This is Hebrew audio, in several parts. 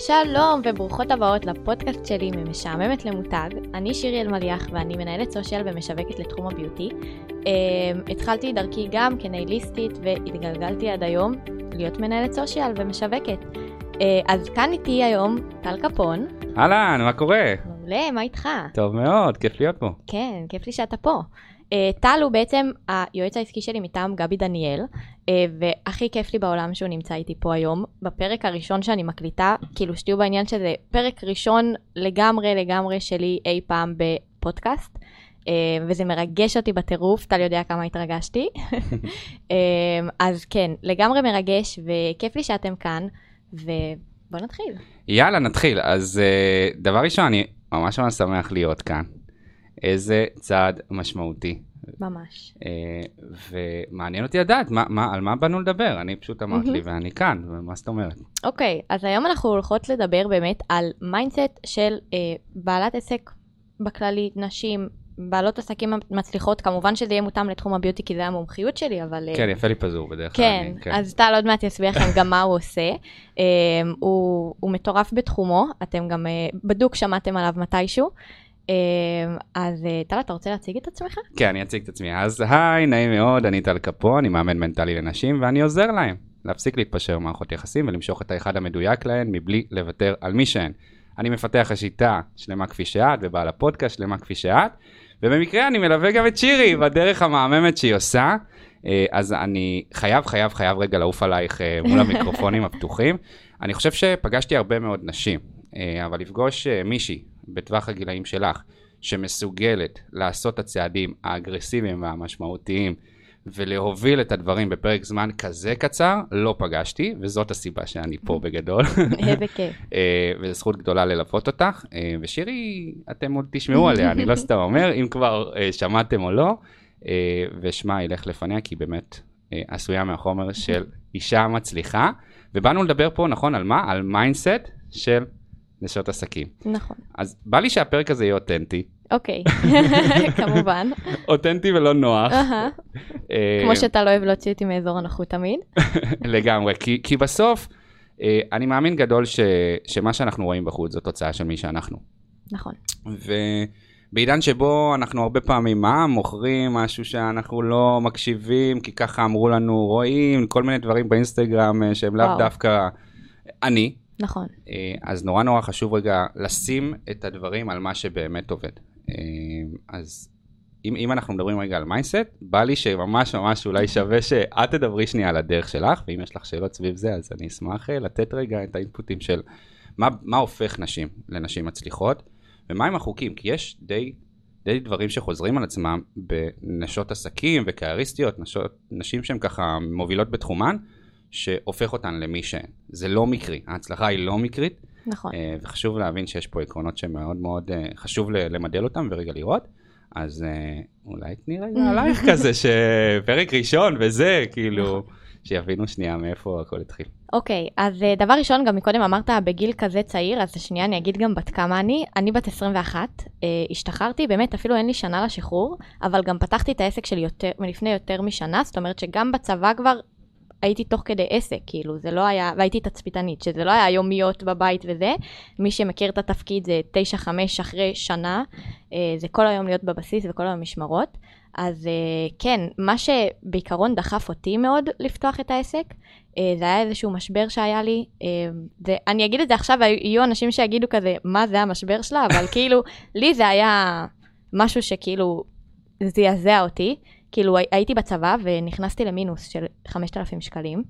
שלום וברוכות הבאות לפודקאסט שלי ממשעממת למותג. אני שירי אלמליח ואני מנהלת סושיאל ומשווקת לתחום הביוטי. Um, התחלתי דרכי גם כנייליסטית והתגלגלתי עד היום להיות מנהלת סושיאל ומשווקת. Uh, אז כאן איתי היום טל קפון. אהלן, מה קורה? מעולה, מה איתך? טוב מאוד, כיף להיות פה. כן, כיף לי שאתה פה. Uh, טל הוא בעצם היועץ העסקי שלי מטעם גבי דניאל, uh, והכי כיף לי בעולם שהוא נמצא איתי פה היום. בפרק הראשון שאני מקליטה, כאילו שתהיו בעניין שזה פרק ראשון לגמרי לגמרי שלי אי פעם בפודקאסט. uh, וזה מרגש אותי בטירוף, טל יודע כמה התרגשתי. אז כן, לגמרי מרגש, וכיף לי שאתם כאן, ובואו נתחיל. יאללה, נתחיל. אז דבר ראשון, אני ממש ממש שמח להיות כאן. איזה צעד משמעותי. ממש. אה, ומעניין אותי לדעת מה, מה, על מה באנו לדבר. אני פשוט אמרת לי ואני כאן, מה זאת אומרת? אוקיי, okay, אז היום אנחנו הולכות לדבר באמת על mindset של אה, בעלת עסק בכללי, נשים, בעלות עסקים מצליחות, כמובן שזה יהיה מותאם לתחום ה beauty כי זה המומחיות שלי, אבל... כן, יפה לי פזור בדרך כלל. כן, כן, אז טל עוד מעט יסביר לכם גם מה הוא עושה. אממ, הוא, הוא מטורף בתחומו, אתם גם בדוק שמעתם עליו מתישהו. אז טל, אתה רוצה להציג את עצמך? כן, אני אציג את עצמי. אז היי, נעים מאוד, אני טל קפון, אני מאמן מנטלי לנשים, ואני עוזר להם להפסיק להתפשר במערכות יחסים ולמשוך את האחד המדויק להן מבלי לוותר על מי שהן. אני מפתח השיטה שלמה כפי שאת, ובעל הפודקאסט שלמה כפי שאת, ובמקרה אני מלווה גם את שירי בדרך המהממת שהיא עושה. אז אני חייב, חייב, חייב רגע לעוף עלייך מול המיקרופונים הפתוחים. אני חושב שפגשתי הרבה מאוד נשים, אבל לפגוש מישהי בטווח הגילאים שלך, שמסוגלת לעשות את הצעדים האגרסיביים והמשמעותיים ולהוביל את הדברים בפרק זמן כזה קצר, לא פגשתי, וזאת הסיבה שאני פה בגדול. איזה כיף. וזו זכות גדולה ללוות אותך. ושירי, אתם עוד תשמעו עליה, אני לא סתם אומר, אם כבר שמעתם או לא, ושמה ילך לפניה, כי באמת עשויה מהחומר של אישה מצליחה. ובאנו לדבר פה, נכון, על מה? על mindset של נשות עסקים. נכון. אז בא לי שהפרק הזה יהיה אותנטי. אוקיי, כמובן. אותנטי ולא נוח. כמו שאתה לא אוהב להוציא אותי מאזור הנוחות תמיד. לגמרי, כי, כי בסוף אני מאמין גדול ש, שמה שאנחנו רואים בחוץ זו תוצאה של מי שאנחנו. נכון. ובעידן שבו אנחנו הרבה פעמים, מה, מוכרים משהו שאנחנו לא מקשיבים, כי ככה אמרו לנו, רואים כל מיני דברים באינסטגרם שהם לאו דווקא אני. נכון. אז נורא נורא חשוב רגע לשים את הדברים על מה שבאמת עובד. אז אם, אם אנחנו מדברים רגע על mindset, בא לי שממש ממש אולי שווה שאת תדברי שנייה על הדרך שלך, ואם יש לך שאלות סביב זה, אז אני אשמח לתת רגע את האינפוטים של מה, מה הופך נשים לנשים מצליחות, ומהם החוקים, כי יש די, די דברים שחוזרים על עצמם בנשות עסקים וקרייריסטיות, נשות, נשים שהן ככה מובילות בתחומן, שהופך אותן למי שהן. זה לא מקרי, ההצלחה היא לא מקרית. נכון. Uh, וחשוב להבין שיש פה עקרונות שמאוד מאוד uh, חשוב למדל אותם ורגע לראות. אז uh, אולי תני רגע עלייך כזה, שפרק ראשון וזה, כאילו, שיבינו שנייה מאיפה הכל התחיל. אוקיי, okay, אז דבר ראשון, גם מקודם אמרת בגיל כזה צעיר, אז שנייה אני אגיד גם בת כמה אני. אני בת 21, uh, השתחררתי, באמת אפילו אין לי שנה לשחרור, אבל גם פתחתי את העסק שלי יותר, מלפני יותר משנה, זאת אומרת שגם בצבא כבר הייתי תוך כדי עסק, כאילו, זה לא היה, והייתי תצפיתנית, שזה לא היה יומיות בבית וזה. מי שמכיר את התפקיד זה 9-5 אחרי שנה, זה כל היום להיות בבסיס וכל היום משמרות. אז כן, מה שבעיקרון דחף אותי מאוד לפתוח את העסק, זה היה איזשהו משבר שהיה לי, זה, אני אגיד את זה עכשיו, יהיו אנשים שיגידו כזה, מה זה המשבר שלה, אבל כאילו, לי זה היה משהו שכאילו זעזע אותי. כאילו הייתי בצבא ונכנסתי למינוס של 5,000 שקלים,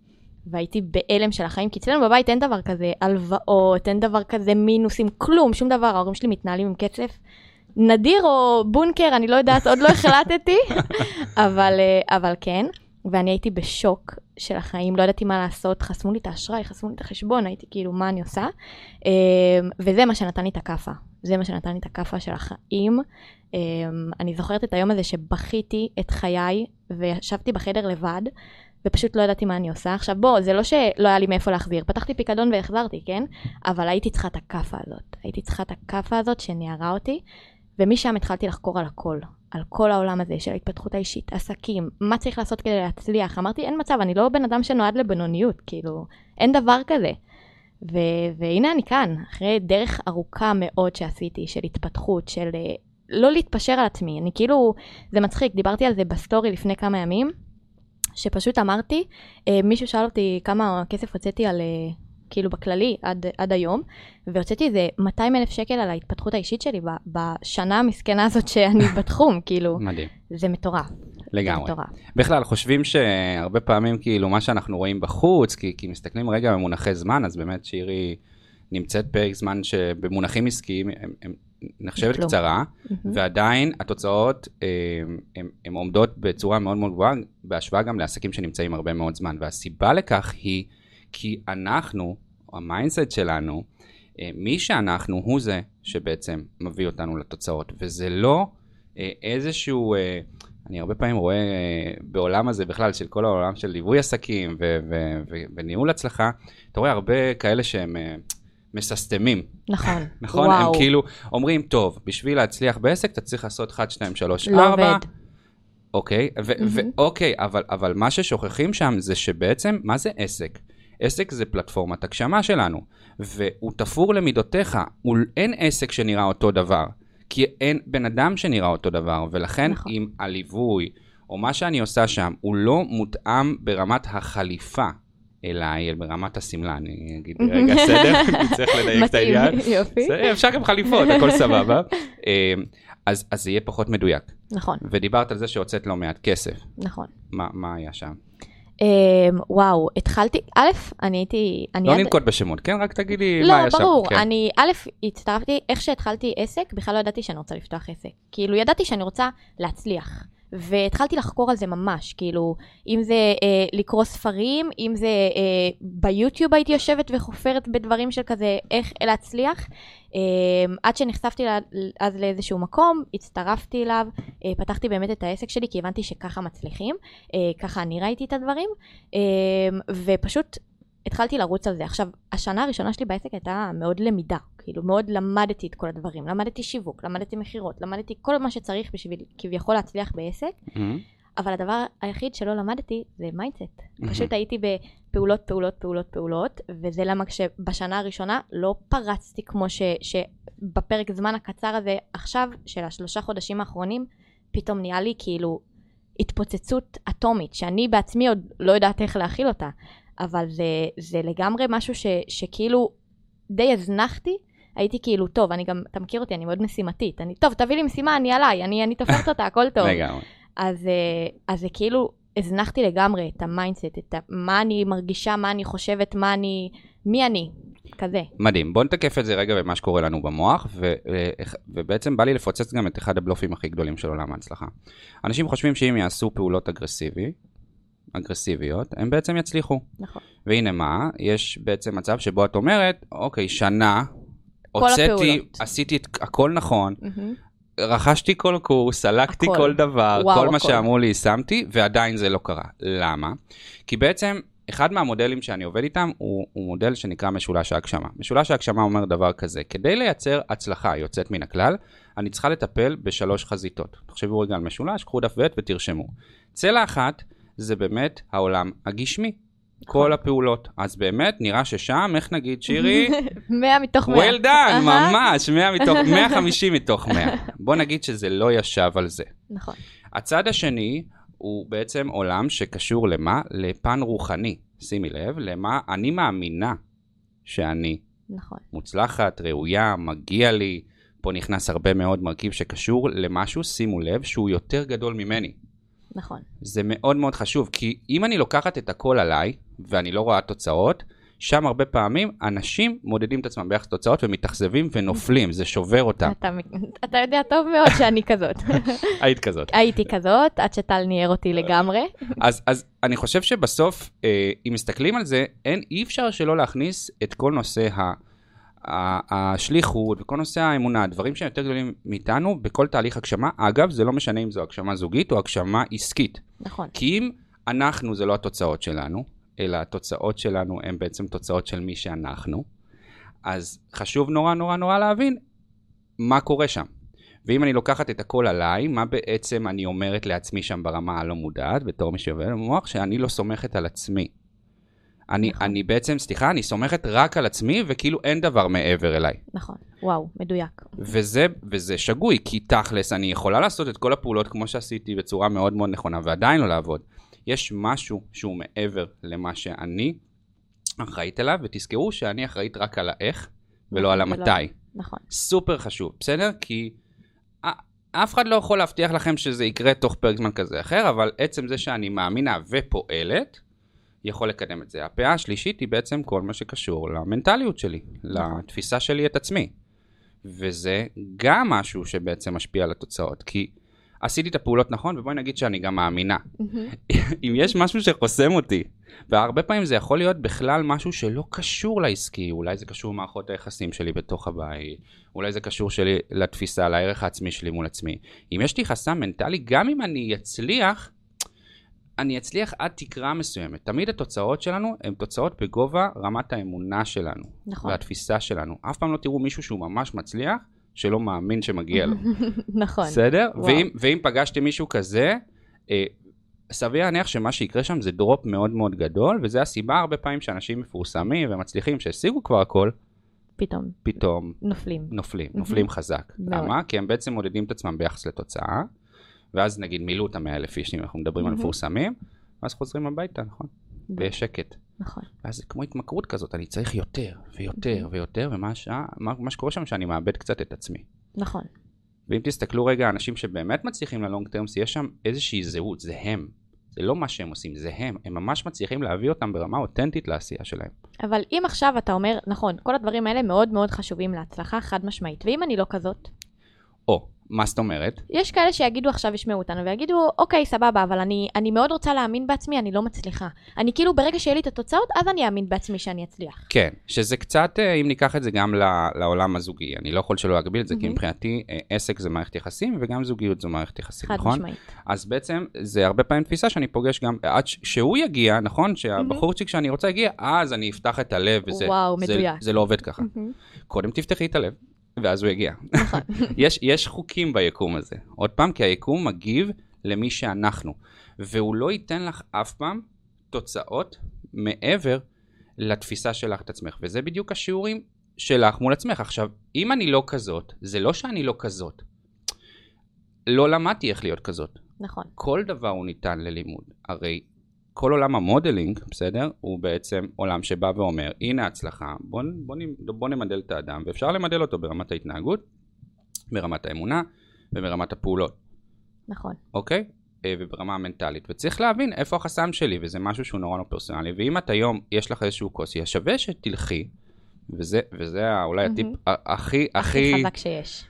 והייתי בהלם של החיים, כי אצלנו בבית אין דבר כזה הלוואות, אין דבר כזה מינוסים, כלום, שום דבר, ההורים שלי מתנהלים עם קצף נדיר או בונקר, אני לא יודעת, עוד לא החלטתי, אבל, אבל כן, ואני הייתי בשוק של החיים, לא ידעתי מה לעשות, חסמו לי את האשראי, חסמו לי את החשבון, הייתי כאילו, מה אני עושה? וזה מה שנתן לי את הכאפה, זה מה שנתן לי את הכאפה של החיים. אני זוכרת את היום הזה שבכיתי את חיי וישבתי בחדר לבד ופשוט לא ידעתי מה אני עושה. עכשיו בוא, זה לא שלא היה לי מאיפה להחזיר, פתחתי פיקדון והחזרתי, כן? אבל הייתי צריכה את הכאפה הזאת. הייתי צריכה את הכאפה הזאת שניערה אותי, ומשם התחלתי לחקור על הכל. על כל העולם הזה של ההתפתחות האישית, עסקים, מה צריך לעשות כדי להצליח. אמרתי, אין מצב, אני לא בן אדם שנועד לבינוניות, כאילו, אין דבר כזה. ו- והנה אני כאן, אחרי דרך ארוכה מאוד שעשיתי, של התפתחות, של אה, לא להתפשר על עצמי. אני כאילו, זה מצחיק, דיברתי על זה בסטורי לפני כמה ימים, שפשוט אמרתי, אה, מישהו שאל אותי כמה כסף הוצאתי על, אה, כאילו בכללי עד, עד היום, והוצאתי איזה 200 אלף שקל על ההתפתחות האישית שלי ב- בשנה המסכנה הזאת שאני בתחום, כאילו, מדהים. זה מטורף. לגמרי. זה מטורף. בכלל, חושבים שהרבה פעמים, כאילו, מה שאנחנו רואים בחוץ, כי, כי מסתכלים רגע במונחי זמן, אז באמת שירי נמצאת פרק זמן שבמונחים עסקיים הם, הם נחשבת כלום. קצרה, מהמם. ועדיין התוצאות הן עומדות בצורה מאוד מאוד גבוהה, בהשוואה גם לעסקים שנמצאים הרבה מאוד זמן. והסיבה לכך היא כי אנחנו, ה mindset שלנו, אה, מי שאנחנו הוא זה שבעצם מביא אותנו לתוצאות, וזה לא אה, איזשהו, אה, אני הרבה פעמים רואה אה, בעולם הזה בכלל, של כל העולם של ליווי עסקים ו- ו- ו- וניהול הצלחה, אתה רואה הרבה כאלה שהם מססטמים, נכון. נכון? וואו. הם כאילו אומרים, טוב, בשביל להצליח בעסק אתה צריך לעשות 1, 2, 3, לא 4. עובד. אוקיי, ו- מהמם. ואוקיי, אבל, אבל מה ששוכחים שם זה שבעצם, מה זה עסק? עסק זה פלטפורמת הגשמה שלנו, והוא תפור למידותיך, הוא, אין עסק שנראה אותו דבר, כי אין בן אדם שנראה אותו דבר, ולכן נכון. אם הליווי, או מה שאני עושה שם, הוא לא מותאם ברמת החליפה אליי, ברמת השמלה, אני אגיד רגע סדר, אני צריך לדייק את מתאים, העניין. יופי. בסדר, אפשר גם חליפות, הכל סבבה. אה, אז, זה יהיה פחות מדויק. נכון, ודיברת על זה שהוצאת לא מעט כסף. נכון. מה, היה שם? אמ, וואו, התחלתי, א', אני הייתי, אני לא עד- ננקוט בשמות, כן? רק תגידי לא, מה היה שם. ברור, כן. אני, א', הצטרפתי, איך שהתחלתי עסק, בכלל לא ידעתי שאני רוצה לפתוח עסק. כאילו, ידעתי שאני רוצה להצליח. והתחלתי לחקור על זה ממש, כאילו, אם זה אה, לקרוא ספרים, אם זה אה, ביוטיוב הייתי יושבת וחופרת בדברים של כזה, איך להצליח. אה, עד שנחשפתי לה, אז לאיזשהו מקום, הצטרפתי אליו, אה, פתחתי באמת את העסק שלי, כי הבנתי שככה מצליחים, אה, ככה אני ראיתי את הדברים, אה, ופשוט התחלתי לרוץ על זה. עכשיו, השנה הראשונה שלי בעסק הייתה מאוד למידה, כאילו מאוד למדתי את כל הדברים, למדתי שיווק, למדתי מכירות, למדתי כל מה שצריך בשביל כביכול להצליח בעסק, מהמם. אבל הדבר היחיד שלא למדתי זה mindset. פשוט הייתי בפעולות, פעולות, פעולות, פעולות, וזה למה כשבשנה הראשונה לא פרצתי כמו ש, שבפרק זמן הקצר הזה עכשיו, של השלושה חודשים האחרונים, פתאום נהיה לי כאילו התפוצצות אטומית, שאני בעצמי עוד לא יודעת איך להכיל אותה, אבל זה, זה לגמרי משהו ש, שכאילו די הזנחתי. הייתי כאילו, טוב, אני גם, אתה מכיר אותי, אני מאוד משימתית. אני, טוב, תביא לי משימה, אני עליי, אני, אני תופרת אותה, הכל טוב. לגמרי. אז, אה, אז זה כאילו, הזנחתי לגמרי את ה mindset, את ה, מה אני מרגישה, מה אני חושבת, מה אני, מי אני, כזה. מדהים. בוא נתקף את זה רגע במה שקורה לנו במוח, ו- ו- ובעצם בא לי לפוצץ גם את אחד הבלופים הכי גדולים של עולם ההצלחה. אנשים חושבים שאם יעשו פעולות אגרסיבי, אגרסיביות, הם בעצם יצליחו. נכון. והנה מה, יש בעצם מצב שבו את אומרת, אוקיי, שנה, הוצאתי. עשיתי את הכל נכון, מהמם. רכשתי כל קורס, סלקתי הכל. כל דבר, וואו, כל מה הכל. שאמרו לי שמתי, ועדיין זה לא קרה. למה? כי בעצם, אחד מהמודלים שאני עובד איתם הוא, הוא מודל שנקרא משולש ההגשמה. משולש ההגשמה אומר דבר כזה, כדי לייצר הצלחה יוצאת מן הכלל, אני צריכה לטפל בשלוש חזיתות. תחשבו רגע על משולש, קחו דף ועט ותרשמו. צלע אחת זה באמת העולם הגשמי. כל הפעולות. אז באמת, נראה ששם, איך נגיד, שירי? 100 מתוך 100. well done. ממש, 100 מתוך, 150 מתוך 100. בוא נגיד שזה לא ישב על זה. נכון, הצד השני הוא בעצם עולם שקשור למה? לפן רוחני. שימי לב, למה אני מאמינה שאני נכון, מוצלחת, ראויה, מגיע לי. פה נכנס הרבה מאוד מרכיב שקשור למשהו, שימו לב, שהוא יותר גדול ממני. נכון. זה מאוד מאוד חשוב, כי אם אני לוקחת את הכל עליי, ואני לא רואה תוצאות, שם הרבה פעמים אנשים מודדים את עצמם ביחס לתוצאות ומתאכזבים ונופלים, זה שובר אותם. אתה, אתה יודע טוב מאוד שאני כזאת. היית כזאת. הייתי כזאת, עד שטל ניער אותי לגמרי. אז, אז אני חושב שבסוף, אה, אם מסתכלים על זה, אין, אי אפשר שלא להכניס את כל נושא ה, ה, השליחות וכל נושא האמונה, הדברים שהם יותר גדולים מאיתנו בכל תהליך הגשמה. אגב, זה לא משנה אם זו הגשמה זוגית או הגשמה עסקית. נכון, כי אם אנחנו זה לא התוצאות שלנו, אלא התוצאות שלנו הן בעצם תוצאות של מי שאנחנו, אז חשוב נורא נורא נורא להבין מה קורה שם. ואם אני לוקחת את הכל עליי, מה בעצם אני אומרת לעצמי שם ברמה הלא מודעת, בתור מי שעובד במוח, שאני לא סומכת על עצמי. אני, נכון. אני בעצם, סליחה, אני סומכת רק על עצמי, וכאילו אין דבר מעבר אליי. נכון. וואו, מדויק. וזה, וזה שגוי, כי תכלס, אני יכולה לעשות את כל הפעולות כמו שעשיתי בצורה מאוד מאוד נכונה, ועדיין לא לעבוד. יש משהו שהוא מעבר למה שאני אחראית אליו, ותזכרו שאני אחראית רק על האיך, ולא על ולא- המתי. נכון. סופר חשוב, בסדר? כי אף אחד לא יכול להבטיח לכם שזה יקרה תוך פרק זמן כזה או אחר, אבל עצם זה שאני מאמינה ופועלת, יכול לקדם את זה. הפאה השלישית היא בעצם כל מה שקשור למנטליות שלי, לתפיסה שלי את עצמי. וזה גם משהו שבעצם משפיע על התוצאות, כי עשיתי את הפעולות נכון, ובואי נגיד שאני גם מאמינה. אם יש משהו שחוסם אותי, והרבה פעמים זה יכול להיות בכלל משהו שלא קשור לעסקי, אולי זה קשור למערכות היחסים שלי בתוך הבית, אולי זה קשור שלי לתפיסה, לערך העצמי שלי מול עצמי. אם יש לי חסם מנטלי, גם אם אני אצליח, אני אצליח עד תקרה מסוימת. תמיד התוצאות שלנו הן תוצאות בגובה רמת האמונה שלנו, נכון. והתפיסה שלנו. אף פעם לא תראו מישהו שהוא ממש מצליח, שלא מאמין שמגיע לו. נכון. בסדר? ואם, ואם פגשתי מישהו כזה, אה, סביר להניח שמה שיקרה שם זה דרופ מאוד מאוד גדול, וזה הסיבה הרבה פעמים שאנשים מפורסמים ומצליחים, שהשיגו כבר הכל, פתאום פתאום נופלים. נופלים, נופלים חזק. למה? כי הם בעצם מודדים את עצמם ביחס לתוצאה, ואז נגיד מילאו את המאה אלף איש, אם אנחנו מדברים על מהמם. מפורסמים, ואז חוזרים הביתה, נכון? ויש שקט. נכון. ואז זה כמו התמכרות כזאת, אני צריך יותר ויותר ויותר, ומה השעה, מה, מה שקורה שם שאני מאבד קצת את עצמי. נכון. ואם תסתכלו רגע, אנשים שבאמת מצליחים ללונג טרמס, יש שם איזושהי זהות, זה הם. זה לא מה שהם עושים, זה הם. הם ממש מצליחים להביא אותם ברמה אותנטית לעשייה שלהם. אבל אם עכשיו אתה אומר, נכון, כל הדברים האלה מאוד מאוד חשובים להצלחה, חד משמעית. ואם אני לא כזאת? מה זאת אומרת? יש כאלה שיגידו עכשיו, ישמעו אותנו, ויגידו, אוקיי, סבבה, אבל אני, אני מאוד רוצה להאמין בעצמי, אני לא מצליחה. אני כאילו, ברגע שיהיה לי את התוצאות, אז אני אאמין בעצמי שאני אצליח. כן, שזה קצת, אה, אם ניקח את זה גם לעולם הזוגי, אני לא יכול שלא להגביל את זה, כי מהמם. מבחינתי אה, עסק זה מערכת יחסים, וגם זוגיות זו מערכת יחסים, חד נכון? משמעית. אז בעצם זה הרבה פעמים תפיסה שאני פוגש גם, עד שהוא יגיע, נכון? שהבחורצ'יק שאני רוצה יגיע, אז אני אפתח את הלב, וזה וואו, זה. זה לא עובד ככה. מהמם. קודם תפתחי את הלב, ואז הוא יגיע. נכון. יש, יש חוקים ביקום הזה. עוד פעם, כי היקום מגיב למי שאנחנו, והוא לא ייתן לך אף פעם תוצאות מעבר לתפיסה שלך את עצמך, וזה בדיוק השיעורים שלך מול עצמך. עכשיו, אם אני לא כזאת, זה לא שאני לא כזאת. לא למדתי איך להיות כזאת. נכון. כל דבר הוא ניתן ללימוד. הרי כל עולם המודלינג, בסדר? הוא בעצם עולם שבא ואומר, הנה הצלחה, בוא, בוא, בוא נמדל את האדם, ואפשר למדל אותו ברמת ההתנהגות, ברמת האמונה וברמת הפעולות, נכון. אוקיי? אה, וברמה המנטלית. וצריך להבין איפה החסם שלי, וזה משהו שהוא נורא לא פרסונלי. ואם את היום, יש לך איזשהו קושי, אז שווה שתלכי, וזה, וזה אולי הטיפ. ה- הכי, הכי הכי, חזק שיש.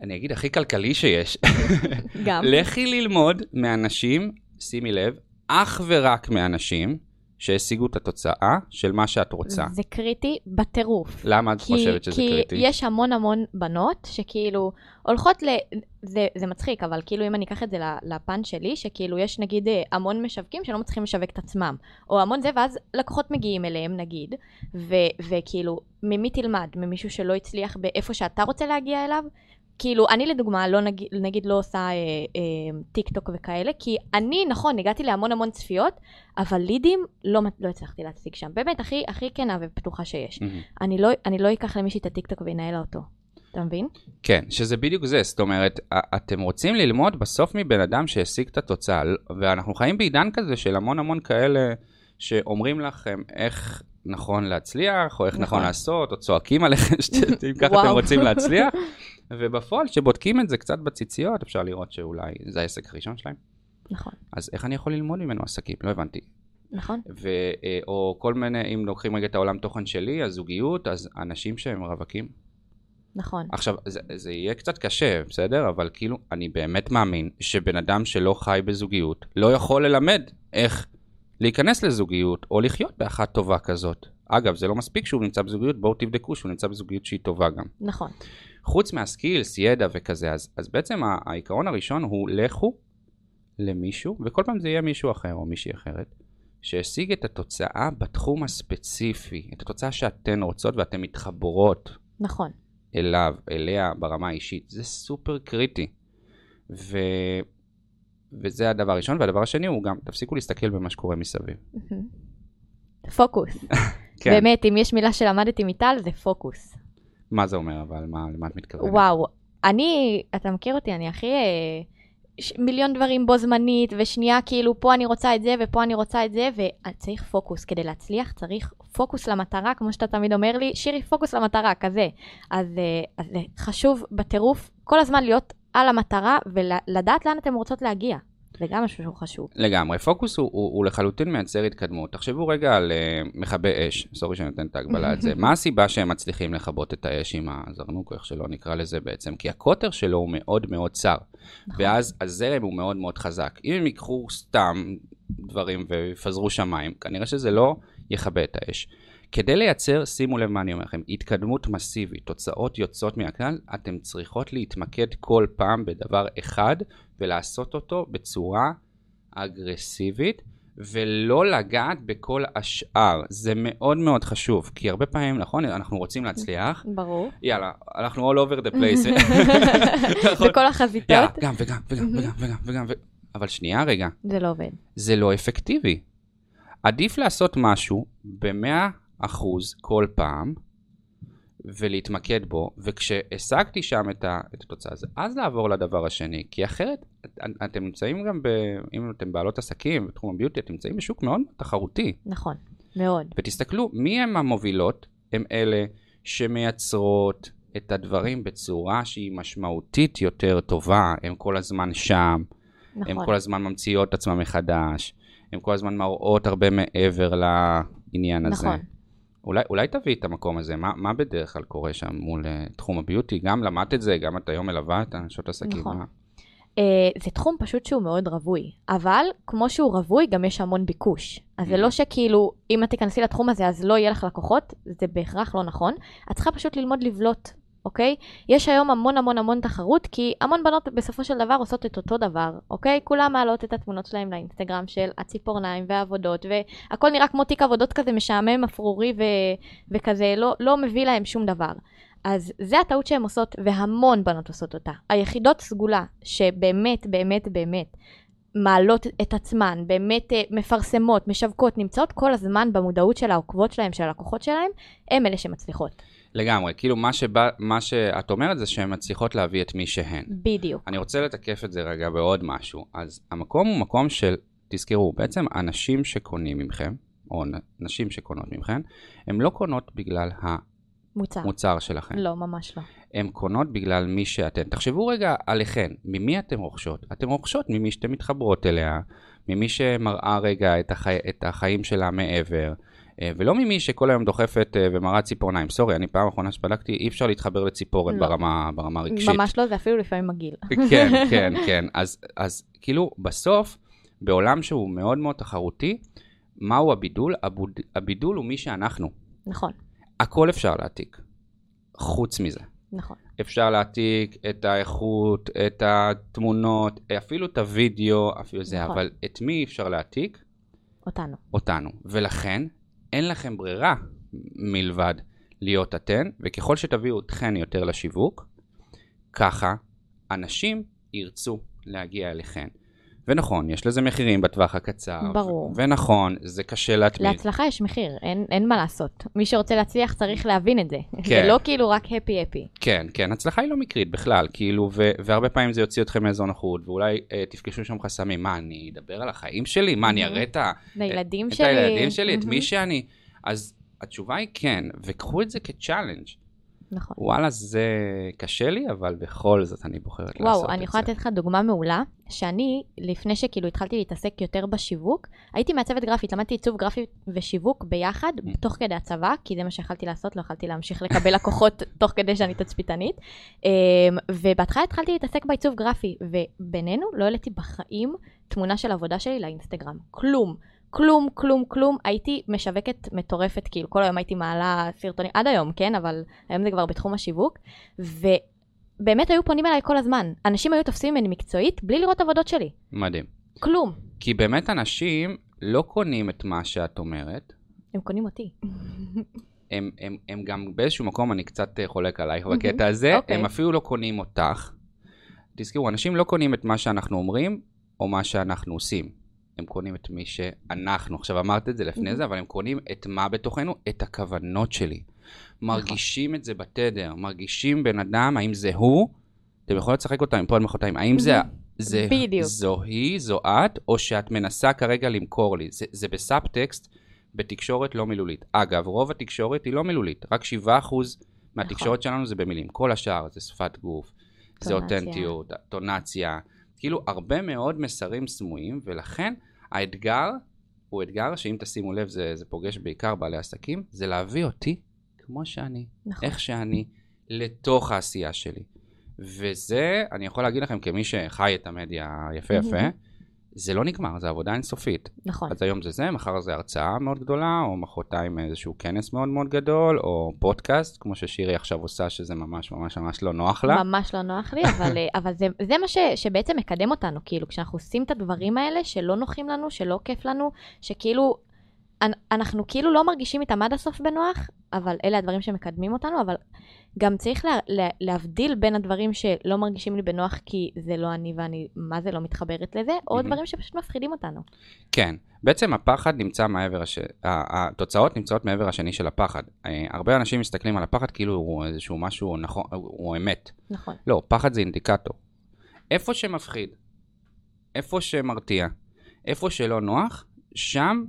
אני אגיד הכי כלכלי שיש. גם. לכי ללמוד מאנשים, שימי לב, אך ורק מאנשים שהשיגו את התוצאה של מה שאת רוצה. זה קריטי בטירוף. למה את כי, חושבת שזה כי קריטי? יש המון המון בנות שכאילו הולכות ל... זה, זה מצחיק, אבל כאילו אם אני אקח את זה לפן שלי, שכאילו יש נגיד אה, המון משווקים שלא מצליחים לשווק את עצמם, או המון זה, ואז לקוחות מגיעים אליהם נגיד, ו, וכאילו ממי תלמד? ממישהו שלא הצליח באיפה שאתה רוצה להגיע אליו? כאילו, אני לדוגמה, לא נגיד, נגיד לא עושה אה, אה, טיק טוק וכאלה, כי אני, נכון, הגעתי להמון המון צפיות, אבל לידים לא, לא הצלחתי להציג שם. באמת, הכי, הכי כנה ופתוחה שיש. מהמם. אני לא, אני לא אקח למישהי את הטיקטוק וינהל לה אותו. אתה מבין? כן, שזה בדיוק זה, זאת אומרת, אתם רוצים ללמוד בסוף מבן אדם שהשיג את התוצאה, ואנחנו חיים בעידן כזה של המון המון כאלה שאומרים לכם איך נכון להצליח, או איך נכון, נכון. לעשות, או צועקים עליכם, שאתם- ככה אתם. רוצים להצליח, ובפועל, כשבודקים את זה קצת בציציות, אפשר לראות שאולי זה העסק הראשון שלהם. נכון, אז איך אני יכול ללמוד ממנו עסקים? לא הבנתי. נכון, ו, אה, או כל מיני, אם לוקחים רגע את העולם תוכן שלי, הזוגיות, אז אנשים שהם רווקים. נכון. עכשיו, זה, זה יהיה קצת קשה, בסדר? אבל כאילו, אני באמת מאמין שבן אדם שלא חי בזוגיות לא יכול ללמד איך להיכנס לזוגיות או לחיות באחת טובה כזאת. אגב, זה לא מספיק שהוא נמצא בזוגיות, בואו תבדקו שהוא נמצא בזוגיות שהיא טובה גם. נכון. חוץ מהסקילס, ידע וכזה, אז, אז בעצם העיקרון הראשון הוא לכו למישהו, וכל פעם זה יהיה מישהו אחר או מישהי אחרת, שהשיג את התוצאה בתחום הספציפי, את התוצאה שאתן רוצות ואתן מתחברות נכון. אליו, אליה ברמה האישית, זה סופר קריטי. ו... וזה הדבר הראשון, והדבר השני הוא גם, תפסיקו להסתכל במה שקורה מסביב. פוקוס. כן. באמת, אם יש מילה שלמדתי מטל, זה פוקוס. מה זה אומר אבל? מה, למה את מתכוונת? וואו, אני, אתה מכיר אותי, אני הכי... אה, ש- מיליון דברים בו זמנית, ושנייה כאילו פה אני רוצה את זה ופה אני רוצה את זה, וצריך פוקוס. כדי להצליח צריך פוקוס למטרה, כמו שאתה תמיד אומר לי, שירי פוקוס למטרה, כזה. אז, אה, אז זה חשוב בטירוף כל הזמן להיות על המטרה ולדעת לאן אתם רוצות להגיע. גם משהו שהוא חשוב. לגמרי, פוקוס הוא, הוא, הוא לחלוטין מייצר התקדמות. תחשבו רגע על uh, מכבי אש, סורי שאני נותן את ההגבלה על זה. מה הסיבה שהם מצליחים לכבות את האש עם הזרנוק, איך שלא נקרא לזה בעצם? כי הקוטר שלו הוא מאוד מאוד צר, נכון. ואז הזרם הוא מאוד מאוד חזק. אם הם ייקחו סתם דברים ויפזרו שמיים, כנראה שזה לא יכבה את האש. כדי לייצר, שימו לב מה אני אומר לכם, התקדמות מסיבית, תוצאות יוצאות מהכלל, אתם צריכות להתמקד כל פעם בדבר אחד ולעשות אותו בצורה אגרסיבית ולא לגעת בכל השאר. זה מאוד מאוד חשוב, כי הרבה פעמים, נכון, אנחנו רוצים להצליח, ברור. יאללה, אנחנו all over the place. נכון. בכל החזיתות, יאללה, גם וגם וגם וגם וגם וגם, אבל שנייה רגע, זה לא עובד. זה לא אפקטיבי. עדיף לעשות משהו במאה אחוז כל פעם, ולהתמקד בו, וכשהשגתי שם את, ה, את התוצאה הזו, אז לעבור לדבר השני, כי אחרת את- אתם נמצאים גם, ב, אם אתם בעלות עסקים בתחום הביוטי, אתם נמצאים בשוק מאוד תחרותי. נכון, מאוד. ותסתכלו, מי הם המובילות? הם אלה שמייצרות את הדברים בצורה שהיא משמעותית יותר טובה, הם כל הזמן שם, נכון. הם כל הזמן ממציאות את עצמם מחדש, הם כל הזמן מראות הרבה מעבר לעניין הזה. נכון. אולי, אולי תביאי את המקום הזה, מה, מה בדרך כלל קורה שם מול uh, תחום הביוטי? גם למדת את זה, גם את היום מלווה את הנשות עסקים. נכון. מה? Uh, זה תחום פשוט שהוא מאוד רווי, אבל כמו שהוא רווי, גם יש המון ביקוש. אז זה Mm. לא שכאילו, אם את תיכנסי לתחום הזה אז לא יהיה לך לקוחות, זה בהכרח לא נכון. את צריכה פשוט ללמוד לבלוט, אוקיי? יש היום המון המון המון תחרות, כי המון בנות בסופו של דבר עושות את אותו דבר, אוקיי? כולם מעלות את התמונות שלהם לאינסטגרם של הציפורניים והעבודות, והכל נראה כמו תיק עבודות כזה משעמם, אפרורי ו... וכזה, לא, לא מביא להם שום דבר. אז זה הטעות שהן עושות, והמון בנות עושות אותה. היחידות סגולה, שבאמת, באמת, באמת, מעלות את עצמן, באמת אה, מפרסמות, משווקות, נמצאות כל הזמן במודעות של העוקבות שלהם, של הלקוחות שלהם, הם אלה שמצליחות. לגמרי, כאילו מה, שבא, מה שאת אומרת זה שהן מצליחות להביא את מי שהן. בדיוק. אני רוצה לתקף את זה רגע בעוד משהו. אז המקום הוא מקום של, תזכרו, בעצם אנשים שקונים ממכם, או נשים שקונות ממכם, הן לא קונות בגלל מוצר. המוצר שלכם. לא, ממש לא. הן קונות בגלל מי שאתן. תחשבו רגע עליכן, ממי אתן רוכשות? אתן רוכשות ממי שאתן מתחברות אליה, ממי שמראה רגע את, החי... את החיים שלה מעבר, ולא ממי שכל היום דוחפת אה, ומראה ציפורניים. סורי, אני פעם אחרונה שבדקתי, אי אפשר להתחבר לציפורן לא. ברמה, ברמה רגשית. ממש לא, זה אפילו לפעמים מגעיל. כן, כן, כן. אז, אז כאילו, בסוף, בעולם שהוא מאוד מאוד תחרותי, מהו הבידול? הבוד... הבידול הוא מי שאנחנו. נכון, הכל אפשר להעתיק, חוץ מזה. נכון. אפשר להעתיק את האיכות, את התמונות, אפילו את הוידאו, אפילו זה, נכון. אבל את מי אפשר להעתיק? אותנו. אותנו. ולכן, אין לכם ברירה מלבד להיות אתן, וככל שתביאו אתכן יותר לשיווק, ככה אנשים ירצו להגיע אליכן. ונכון, יש לזה מחירים בטווח הקצר. ברור. ונכון, זה קשה להתמיד. להצלחה יש מחיר, אין, אין מה לעשות. מי שרוצה להצליח צריך להבין את זה. כן. זה לא כאילו רק הפי הפי. כן, כן, הצלחה היא לא מקרית בכלל, כאילו, ו- והרבה פעמים זה יוציא אתכם מאזור נוחות, ואולי אה, תפגשו שם חסמים. מה, אני אדבר על החיים שלי? מה, אני מהמם. אראה את, ה- לילדים את שלי. הילדים שלי, את מי מהמם. שאני? אז התשובה היא כן, וקחו את זה כצ'אלנג'. נכון. וואלה, זה קשה לי, אבל בכל זאת אני בוחרת לעשות את זה. וואו, אני יכולה לתת לך דוגמה מעולה, שאני, לפני שכאילו התחלתי להתעסק יותר בשיווק, הייתי מעצבת גרפית, למדתי עיצוב גרפי ושיווק ביחד, Mm. תוך כדי הצבא, כי זה מה שיכלתי לעשות, לא יכלתי להמשיך לקבל לקוחות תוך כדי שאני תצפיתנית. אמ, ובהתחלה התחלתי להתעסק בעיצוב גרפי, ובינינו לא העליתי בחיים תמונה של עבודה שלי לאינסטגרם. כלום. כלום, כלום, כלום. הייתי משווקת מטורפת, כאילו כל היום הייתי מעלה סרטונים, עד היום, כן? אבל היום זה כבר בתחום השיווק. ובאמת היו פונים אליי כל הזמן. אנשים היו תופסים ממני מקצועית בלי לראות עבודות שלי. מדהים. כלום. כי באמת אנשים לא קונים את מה שאת אומרת, הם קונים אותי. הם, הם, הם גם באיזשהו מקום, אני קצת אה, חולק עלייך. בקטע הזה, אוקיי. הם אפילו לא קונים אותך. תזכרו, אנשים לא קונים את מה שאנחנו אומרים, או מה שאנחנו עושים. הם קונים את מי שאנחנו. עכשיו אמרת את זה לפני זה, אבל הם קונים את מה בתוכנו? את הכוונות שלי. מרגישים את זה בתדר, מרגישים בן אדם, האם זה הוא, אתם יכולים לשחק אותה מפה עד מחרתיים, האם זה, זה בדיוק. זו היא, זו את, או שאת מנסה כרגע למכור לי. זה, זה בסאבטקסט, בתקשורת לא מילולית. אגב, רוב התקשורת היא לא מילולית, רק 7% מהתקשורת שלנו זה במילים. כל השאר זה שפת גוף, זה טונציה. אותנטיות, טונציה, כאילו הרבה מאוד מסרים סמויים, ולכן האתגר הוא אתגר שאם תשימו לב זה, זה פוגש בעיקר בעלי עסקים, זה להביא אותי כמו שאני, נכון. איך שאני, לתוך העשייה שלי. וזה, אני יכול להגיד לכם כמי שחי את המדיה יפה יפה, מהמם. זה לא נגמר, זה עבודה אינסופית. נכון. אז היום זה זה, מחר זה הרצאה מאוד גדולה, או מחרתיים איזשהו כנס מאוד מאוד גדול, או פודקאסט, כמו ששירי עכשיו עושה, שזה ממש ממש ממש לא נוח לה. ממש לא נוח לי, אבל, אה, אבל זה, זה מה ש, שבעצם מקדם אותנו, כאילו, כשאנחנו עושים את הדברים האלה שלא נוחים לנו, שלא כיף לנו, שכאילו, אנ- אנחנו כאילו לא מרגישים איתם עד הסוף בנוח, אבל אלה הדברים שמקדמים אותנו, אבל גם צריך לה, לה, להבדיל בין הדברים שלא מרגישים לי בנוח כי זה לא אני ואני, מה זה לא מתחברת לזה, או מהמם. דברים שפשוט מפחידים אותנו. כן, בעצם הפחד נמצא מעבר, הש... התוצאות נמצאות מעבר השני של הפחד. אה, הרבה אנשים מסתכלים על הפחד כאילו הוא איזשהו משהו נכון, הוא אמת. נכון, לא, פחד זה אינדיקטור. איפה שמפחיד, איפה שמרתיע, איפה שלא נוח, שם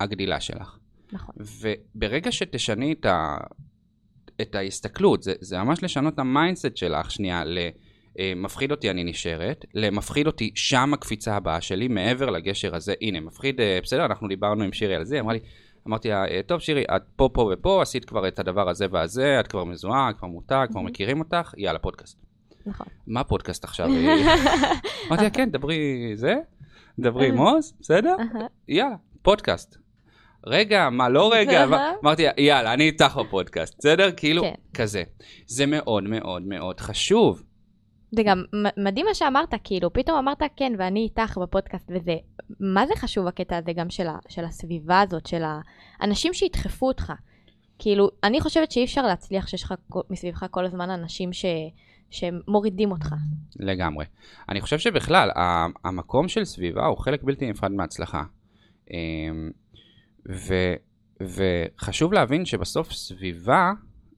הגדילה שלך. נכון. וברגע שתשני את, ה... את ההסתכלות, זה, זה ממש לשנות את ה mindset שלך שנייה ל... אה, אותי אני נשארת, למפחיד אותי שם הקפיצה הבאה שלי, מעבר לגשר הזה, הנה מפחיד, אה, בסדר, אנחנו דיברנו עם שירי על זה, אמרה לי, אמרתי לה, אה, טוב שירי, את פה, פה ופה, עשית כבר את הדבר הזה והזה, את כבר מזוהה, כבר מותג, כבר מכירים אותך, יאללה, פודקאסט. נכון. מה פודקאסט עכשיו? אמרתי לה, כן, דברי זה, דברי עם עוז, בסדר? יאללה, פודקאסט. רגע, מה לא רגע? אמרתי לה, יאללה, אני איתך בפודקאסט, בסדר? כאילו, כן. כזה. זה מאוד מאוד מאוד חשוב. זה גם מדהים מה שאמרת, כאילו, פתאום אמרת כן, ואני איתך בפודקאסט וזה. מה זה חשוב הקטע הזה גם של, ה, של הסביבה הזאת, של האנשים שידחפו אותך. כאילו, אני חושבת שאי אפשר להצליח שיש לך מסביבך כל הזמן אנשים ש, שמורידים אותך. לגמרי. אני חושב שבכלל, המקום של סביבה הוא חלק בלתי נפרד מההצלחה. ו- וחשוב להבין שבסוף סביבה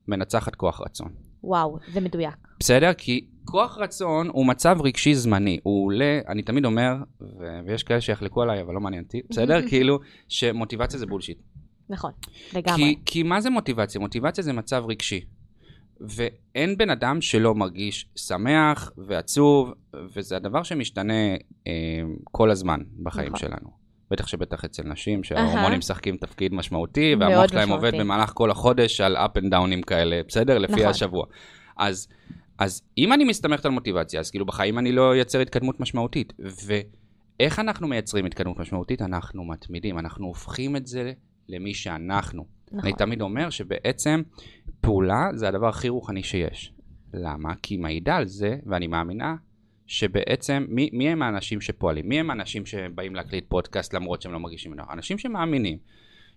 מנצחת כוח רצון. וואו, זה מדויק. בסדר? כי כוח רצון הוא מצב רגשי זמני. הוא עולה, אני תמיד אומר, ו- ויש כאלה שיחלקו עליי, אבל לא מעניין אותי, בסדר? כאילו, שמוטיבציה זה בולשיט. נכון, לגמרי. כי, כי מה זה מוטיבציה? מוטיבציה זה מצב רגשי. ואין בן אדם שלא מרגיש שמח ועצוב, וזה הדבר שמשתנה אה, כל הזמן בחיים נכון. שלנו. בטח שבטח אצל נשים שההורמונים משחקים תפקיד משמעותי, והמוח שלהם עובד משמעותי. במהלך כל החודש על up and downים כאלה, בסדר? לפי נכון. השבוע. אז, אז אם אני מסתמכת על מוטיבציה, אז כאילו בחיים אני לא אייצר התקדמות משמעותית. ואיך אנחנו מייצרים התקדמות משמעותית? אנחנו מתמידים, אנחנו הופכים את זה למי שאנחנו. נכון. אני תמיד אומר שבעצם פעולה זה הדבר הכי רוחני שיש. למה? כי היא מעידה על זה, ואני מאמינה, שבעצם מי, מי הם האנשים שפועלים? מי הם האנשים שבאים להקליט פודקאסט למרות שהם לא מרגישים נוח? אנשים שמאמינים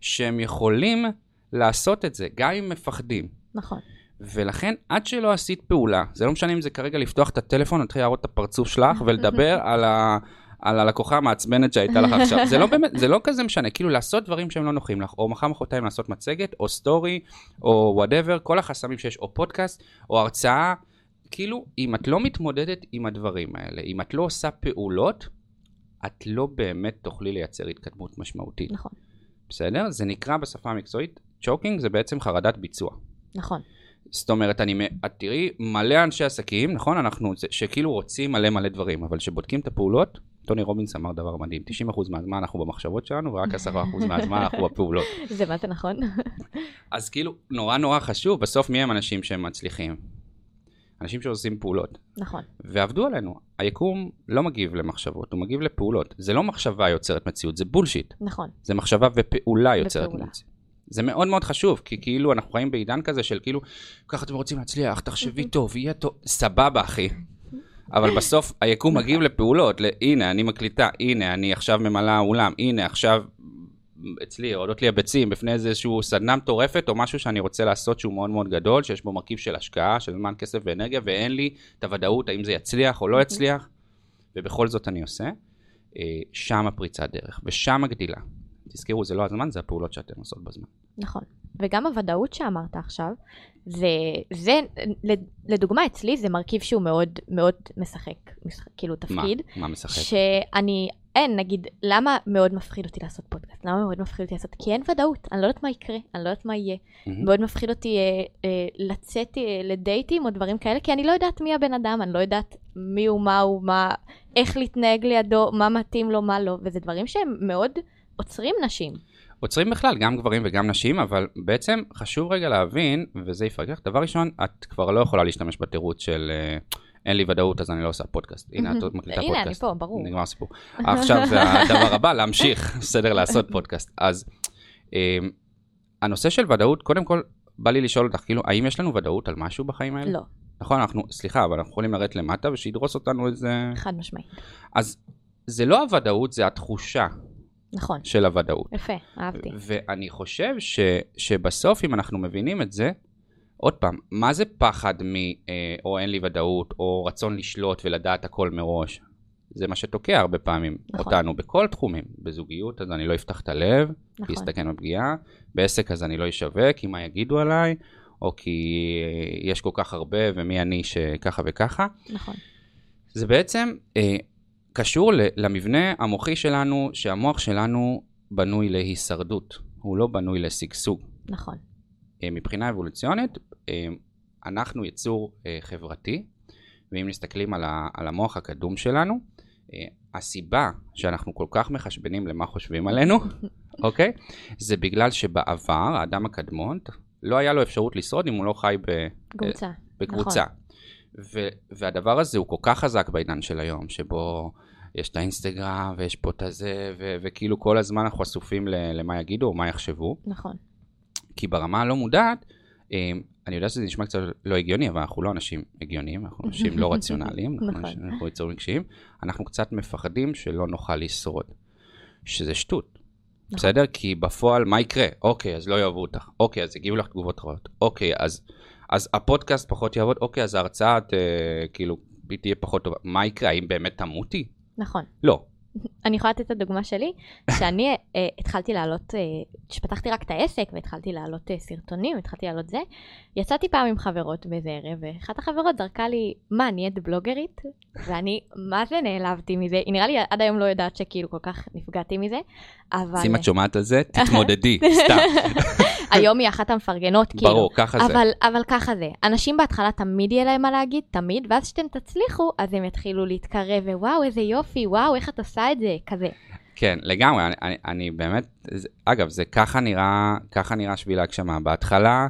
שהם יכולים לעשות את זה, גם אם מפחדים. נכון. ולכן עד שלא עשית פעולה, זה לא משנה אם זה כרגע לפתוח את הטלפון, להתחיל להראות את הפרצוף שלך ולדבר על, ה, על הלקוחה המעצבנת שהייתה לך עכשיו. זה לא באמת, זה לא כזה משנה, כאילו לעשות דברים שהם לא נוחים לך, או מחר מחרתיים לעשות מצגת, או סטורי, או whatever, כל החסמים שיש, או פודקאסט, או הרצאה, כאילו, אם את לא מתמודדת עם הדברים האלה, אם את לא עושה פעולות, את לא באמת תוכלי לייצר התקדמות משמעותית. נכון. בסדר? זה נקרא בשפה המקצועית, choking זה בעצם חרדת ביצוע. נכון. זאת אומרת, אני, את תראי מלא אנשי עסקים, נכון? אנחנו, שכאילו רוצים מלא מלא דברים, אבל כשבודקים את הפעולות, טוני רובינס אמר דבר מדהים, 90% מהזמן אנחנו במחשבות שלנו, ורק 10% מהזמן אנחנו בפעולות. זה מה זה נכון? אז כאילו, נורא נורא חשוב, בסוף מי הם אנשים שהם מצליחים? אנשים שעושים פעולות. נכון. ועבדו עלינו. היקום לא מגיב למחשבות, הוא מגיב לפעולות. זה לא מחשבה יוצרת מציאות, זה בולשיט. נכון. זה מחשבה ופעולה יוצרת ופעולה. מציאות. זה מאוד מאוד חשוב, כי כאילו אנחנו חיים בעידן כזה של כאילו, ככה אתם רוצים להצליח, תחשבי טוב, יהיה טוב, סבבה אחי. אבל בסוף היקום מגיב לפעולות, הנה אני מקליטה, הנה אני עכשיו ממלאה אולם, הנה עכשיו אצלי יורדות לי הביצים בפני איזשהו סדנה מטורפת או משהו שאני רוצה לעשות שהוא מאוד מאוד גדול, שיש בו מרכיב של השקעה, של זמן, כסף ואנרגיה, ואין לי את הוודאות האם זה יצליח או לא יצליח, ובכל זאת אני עושה. אה, שם הפריצת דרך, ושם הגדילה. תזכרו, זה לא הזמן, זה הפעולות שאתן עושות בזמן. נכון. וגם הוודאות שאמרת עכשיו, זה, זה, לדוגמה אצלי זה מרכיב שהוא מאוד מאוד משחק, משחק כאילו תפקיד. מה? מה משחק? שאני, אין, נגיד, למה מאוד מפחיד אותי לעשות פודקאסט? למה מאוד מפחיד אותי לעשות? כי אין ודאות, אני לא יודעת מה יקרה, אני לא יודעת מה יהיה. Mm-hmm. מאוד מפחיד אותי אה, אה, לצאת אה, לדייטים או דברים כאלה, כי אני לא יודעת מי הבן אדם, אני לא יודעת מי הוא, מה הוא, מה, איך להתנהג לידו, מה מתאים לו, מה לא, וזה דברים שהם מאוד עוצרים נשים. עוצרים בכלל, גם גברים וגם נשים, אבל בעצם חשוב רגע להבין, וזה יפרק לך, דבר ראשון, את כבר לא יכולה להשתמש בתירוץ של אה, אין לי ודאות אז אני לא עושה פודקאסט. הנה, את מקליטה פודקאסט. הנה, אני פה, ברור. נגמר הסיפור. עכשיו זה הדבר הבא, להמשיך, בסדר, לעשות פודקאסט. אז אה, הנושא של ודאות, קודם כל, בא לי לשאול אותך, כאילו, האם יש לנו ודאות על משהו בחיים האלה? לא. נכון, אנחנו, סליחה, אבל אנחנו יכולים לרדת למטה ושידרוס אותנו איזה... חד משמעית. אז זה לא הוודאות, זה התחושה נכון. של הוודאות. יפה, אהבתי. ואני חושב ש, שבסוף, אם אנחנו מבינים את זה, עוד פעם, מה זה פחד מ... אה, או אין לי ודאות, או רצון לשלוט ולדעת הכל מראש? זה מה שתוקע הרבה פעמים נכון. אותנו בכל תחומים. בזוגיות, אז אני לא אפתח את הלב, נכון. כי אסתכן בפגיעה. בעסק, אז אני לא אשווק, כי מה יגידו עליי, או כי יש כל כך הרבה, ומי אני שככה וככה. נכון. זה בעצם אה, קשור למבנה המוחי שלנו, שהמוח שלנו בנוי להישרדות, הוא לא בנוי לשגשוג. נכון. אה, מבחינה אבולוציונית, אה, אנחנו יצור אה, חברתי, ואם מסתכלים על המוח הקדום שלנו, הסיבה שאנחנו כל כך מחשבנים למה חושבים עלינו, אוקיי? זה בגלל שבעבר, האדם הקדמון, לא היה לו אפשרות לשרוד אם הוא לא חי בקבוצה. בקבוצה. נכון. ו- והדבר הזה הוא כל כך חזק בעידן של היום, שבו יש את האינסטגרם ויש פה את הזה, ו- וכאילו כל הזמן אנחנו חשופים למה יגידו או מה יחשבו. נכון. כי ברמה הלא מודעת, אה, אני יודע שזה נשמע קצת לא הגיוני, אבל אנחנו לא אנשים הגיוניים, אנחנו אנשים לא רציונליים, נכון. אנחנו יצורים רגשיים, אנחנו קצת מפחדים שלא נוכל לשרוד, שזה שטות. נכון. בסדר? כי בפועל, מה יקרה? אוקיי, אז לא יאהבו אותך. אוקיי, אז יגיעו לך תגובות רעות. אוקיי, אז, אז הפודקאסט פחות יעבוד. אוקיי, אז ההרצאה, את, אה, כאילו, תהיה פחות טובה. מה יקרה? האם באמת תמותי? נכון. לא. אני יכולה לתת את הדוגמה שלי, שאני uh, התחלתי לעלות, כשפתחתי uh, רק את העסק והתחלתי לעלות uh, סרטונים, התחלתי לעלות זה, יצאתי פעם עם חברות באיזה ערב, ואחת החברות זרקה לי, מה, נהיית בלוגרית? ואני, מה זה נעלבתי מזה? היא נראה לי עד היום לא יודעת שכאילו כל כך נפגעתי מזה, אבל... שים את שומעת על זה, תתמודדי, סתם. היום היא אחת המפרגנות, כאילו. ברור, ככה זה. אבל, אבל ככה זה. אנשים בהתחלה תמיד יהיה להם מה להגיד, תמיד, ואז כשאתם תצליחו, אז הם יתחילו להתקרב, ווואו, איזה יופי, וואו, איך את עושה את זה, כזה. כן, לגמרי, אני, אני, אני באמת, זה, אגב, זה ככה נראה, ככה נראה שביל ההגשמה. בהתחלה,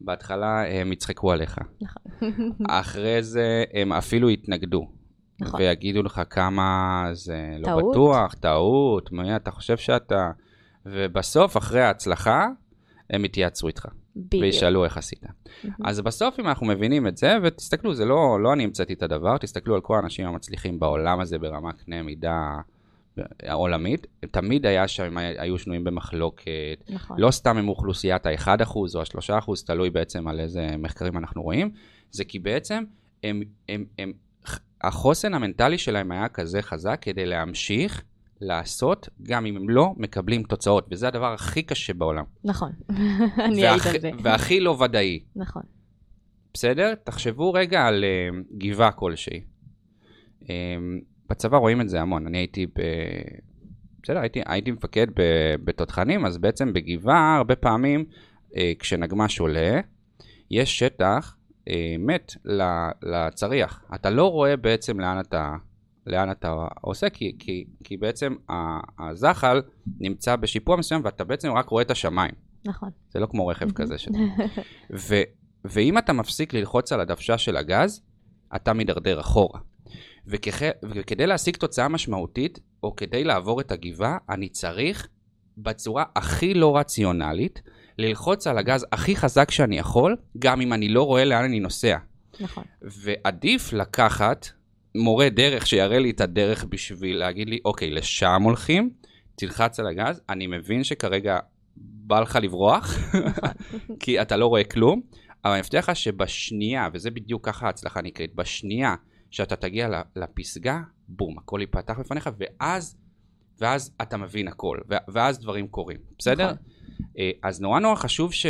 בהתחלה הם יצחקו עליך. נכון. אחרי זה הם אפילו יתנגדו. נכון. ויגידו לך כמה זה לא טעות. בטוח, טעות, מי אתה חושב שאתה... ובסוף, אחרי ההצלחה, הם יתייעצו איתך. בדיוק. וישאלו איך עשית. אז בסוף אם אנחנו מבינים את זה, ותסתכלו, זה לא, לא אני המצאתי את הדבר, תסתכלו על כל האנשים המצליחים בעולם הזה ברמה קנה מידה העולמית, תמיד היה שהם היו שנויים במחלוקת. נכון. לא סתם הם אוכלוסיית ה-1% או ה-3%, תלוי בעצם על איזה מחקרים אנחנו רואים, זה כי בעצם הם, הם, הם, החוסן המנטלי שלהם היה כזה חזק כדי להמשיך לעשות, גם אם הם לא מקבלים תוצאות, וזה הדבר הכי קשה בעולם. נכון, אני אעיד על זה. והכי לא ודאי. נכון. בסדר? תחשבו רגע על uh, גבעה כלשהי. Um, בצבא רואים את זה המון, אני הייתי ב... בסדר, הייתי, הייתי מפקד בתותחנים, אז בעצם בגבעה הרבה פעמים uh, כשנגמ"ש עולה, יש שטח uh, מת לצריח. אתה לא רואה בעצם לאן אתה לאן אתה עושה, כי, כי, כי בעצם הזחל נמצא בשיפוע מסוים ואתה בעצם רק רואה את השמיים. נכון. זה לא כמו רכב כזה. ש... ו, ואם אתה מפסיק ללחוץ על הדוושה של הגז, אתה מידרדר אחורה. וכח... וכדי להשיג תוצאה משמעותית, או כדי לעבור את הגבעה, אני צריך בצורה הכי לא רציונלית, ללחוץ על הגז הכי חזק שאני יכול, גם אם אני לא רואה לאן אני נוסע. נכון. ועדיף לקחת מורה דרך שיראה לי את הדרך בשביל להגיד לי, אוקיי, לשם הולכים, תלחץ על הגז, אני מבין שכרגע בא לך לברוח, כי אתה לא רואה כלום, אבל אני מבטיח לך שבשנייה, וזה בדיוק ככה ההצלחה נקראת, בשנייה שאתה תגיע לפסגה, בום, הכל ייפתח בפניך, ואז ואז אתה מבין הכל, ואז דברים קורים, בסדר? נכון. אה, אז נורא נורא חשוב ש...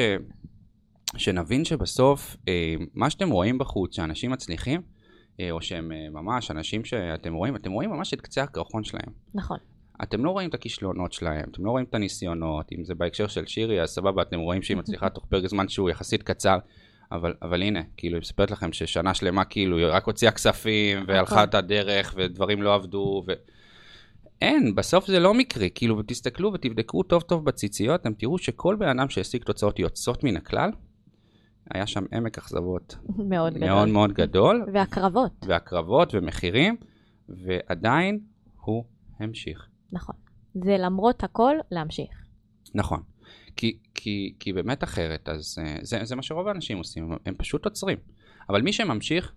שנבין שבסוף, אה, מה שאתם רואים בחוץ, שאנשים מצליחים, או שהם אה, ממש אנשים שאתם רואים, אתם רואים ממש את קצה הקרחון שלהם. נכון. אתם לא רואים את הכישלונות שלהם, אתם לא רואים את הניסיונות, אם זה בהקשר של שירי, אז סבבה, אתם רואים שהיא מצליחה תוך פרק זמן שהוא יחסית קצר, אבל, אבל הנה, כאילו, היא מספרת לכם ששנה שלמה, כאילו, היא רק הוציאה כספים, והלכה נכון. את הדרך, ודברים לא עבדו, ו... אין, בסוף זה לא מקרי, כאילו, ותסתכלו ותבדקו טוב טוב בציציות, אתם תראו שכל בן אדם שהשיג תוצאות יוצאות מן הכלל, היה שם עמק אכזבות מאוד גדול. מאוד מאוד גדול, והקרבות, והקרבות ומחירים, ועדיין הוא המשיך. נכון. זה למרות הכל להמשיך. נכון. כי, כי, כי באמת אחרת, אז אה, זה, זה מה שרוב האנשים עושים, הם פשוט עוצרים. אבל מי שממשיך,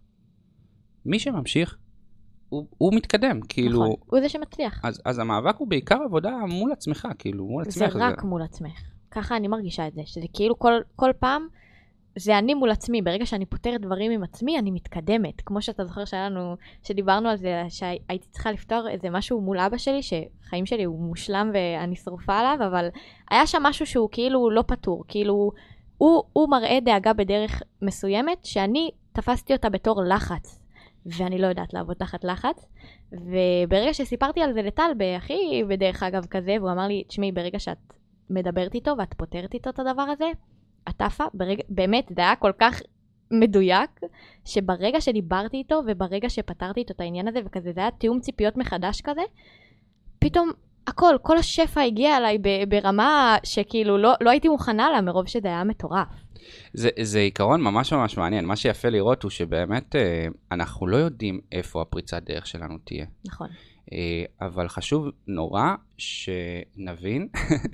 מי שממשיך, הוא, הוא מתקדם, כאילו, נכון. הוא זה שמצליח. אז, אז המאבק הוא בעיקר עבודה מול עצמך, כאילו, מול זה עצמך. רק מול עצמך. ככה אני מרגישה את זה, שזה כאילו כל, כל פעם, זה אני מול עצמי. ברגע שאני פותרת דברים עם עצמי, אני מתקדמת. כמו שאתה זוכר שהיה לנו, שדיברנו על זה, שהייתי צריכה לפתור איזה משהו מול אבא שלי, שחיים שלי הוא מושלם ואני שרופה עליו, אבל היה שם משהו שהוא כאילו לא פתור. כאילו, הוא, הוא מראה דאגה בדרך מסוימת, שאני תפסתי אותה בתור לחץ. ואני לא יודעת לעבוד תחת לחץ. וברגע שסיפרתי על זה לטל, בהכי בדרך אגב כזה, והוא אמר לי, תשמעי, ברגע שאת מדברת איתו ואת פותרת איתו את הדבר הזה, את עפה, ברגע, באמת, זה היה כל כך מדויק, שברגע שדיברתי איתו וברגע שפתרתי איתו את העניין הזה, וכזה, זה היה תיאום ציפיות מחדש כזה, פתאום הכל, כל השפע הגיע אליי ברמה שכאילו לא, לא הייתי מוכנה לה מרוב שזה היה מטורף. זה, זה עיקרון ממש ממש מעניין. מה שיפה לראות הוא שבאמת אה, אנחנו לא יודעים איפה הפריצת דרך שלנו תהיה. נכון. אה, אבל חשוב נורא שנבין,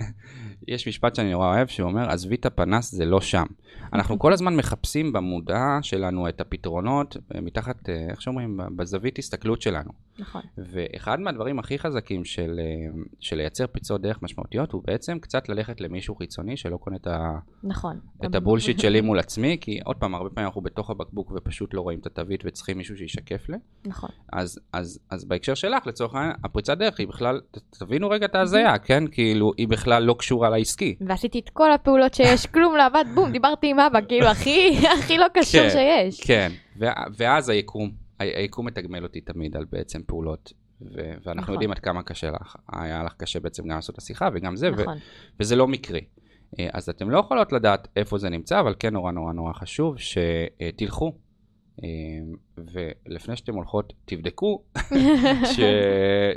יש משפט שאני נורא אוהב שאומר, עזבי את הפנס, זה לא שם. אנחנו כל הזמן מחפשים במודע שלנו את הפתרונות מתחת, אה, איך שאומרים, בזווית הסתכלות שלנו. נכון. ואחד מהדברים הכי חזקים של, אה, של לייצר פריצות דרך משמעותיות הוא בעצם קצת ללכת למישהו חיצוני שלא קונה את, ה, נכון. את הבולשיט שלי מול עצמי, כי עוד פעם, הרבה פעמים אנחנו בתוך הבקבוק ופשוט לא רואים את התווית וצריכים מישהו שישקף לי. נכון. אז, אז, אז בהקשר שלך, לצורך העניין, הפריצת דרך היא בכלל, תבינו רגע את ההזיה, כן? כאילו, היא בכלל לא קשורה לעסקי. ועשיתי את כל הפעולות שיש, כלום לא עבד, בום, דיברתי עם אבא, כאילו, הכי, הכי לא קשור כן, שיש. כן, ו- ואז היקום, היקום מתגמל אותי תמיד על בעצם פעולות, ו- ואנחנו נכון. יודעים עד כמה קשה לך. היה לך קשה בעצם גם לעשות את השיחה וגם זה, ו- נכון. וזה לא מקרי. אה, אז אתם לא יכולות לדעת איפה זה נמצא, אבל כן נורא נורא נורא חשוב שתלכו. אה, ולפני שאתם הולכות, תבדקו ש,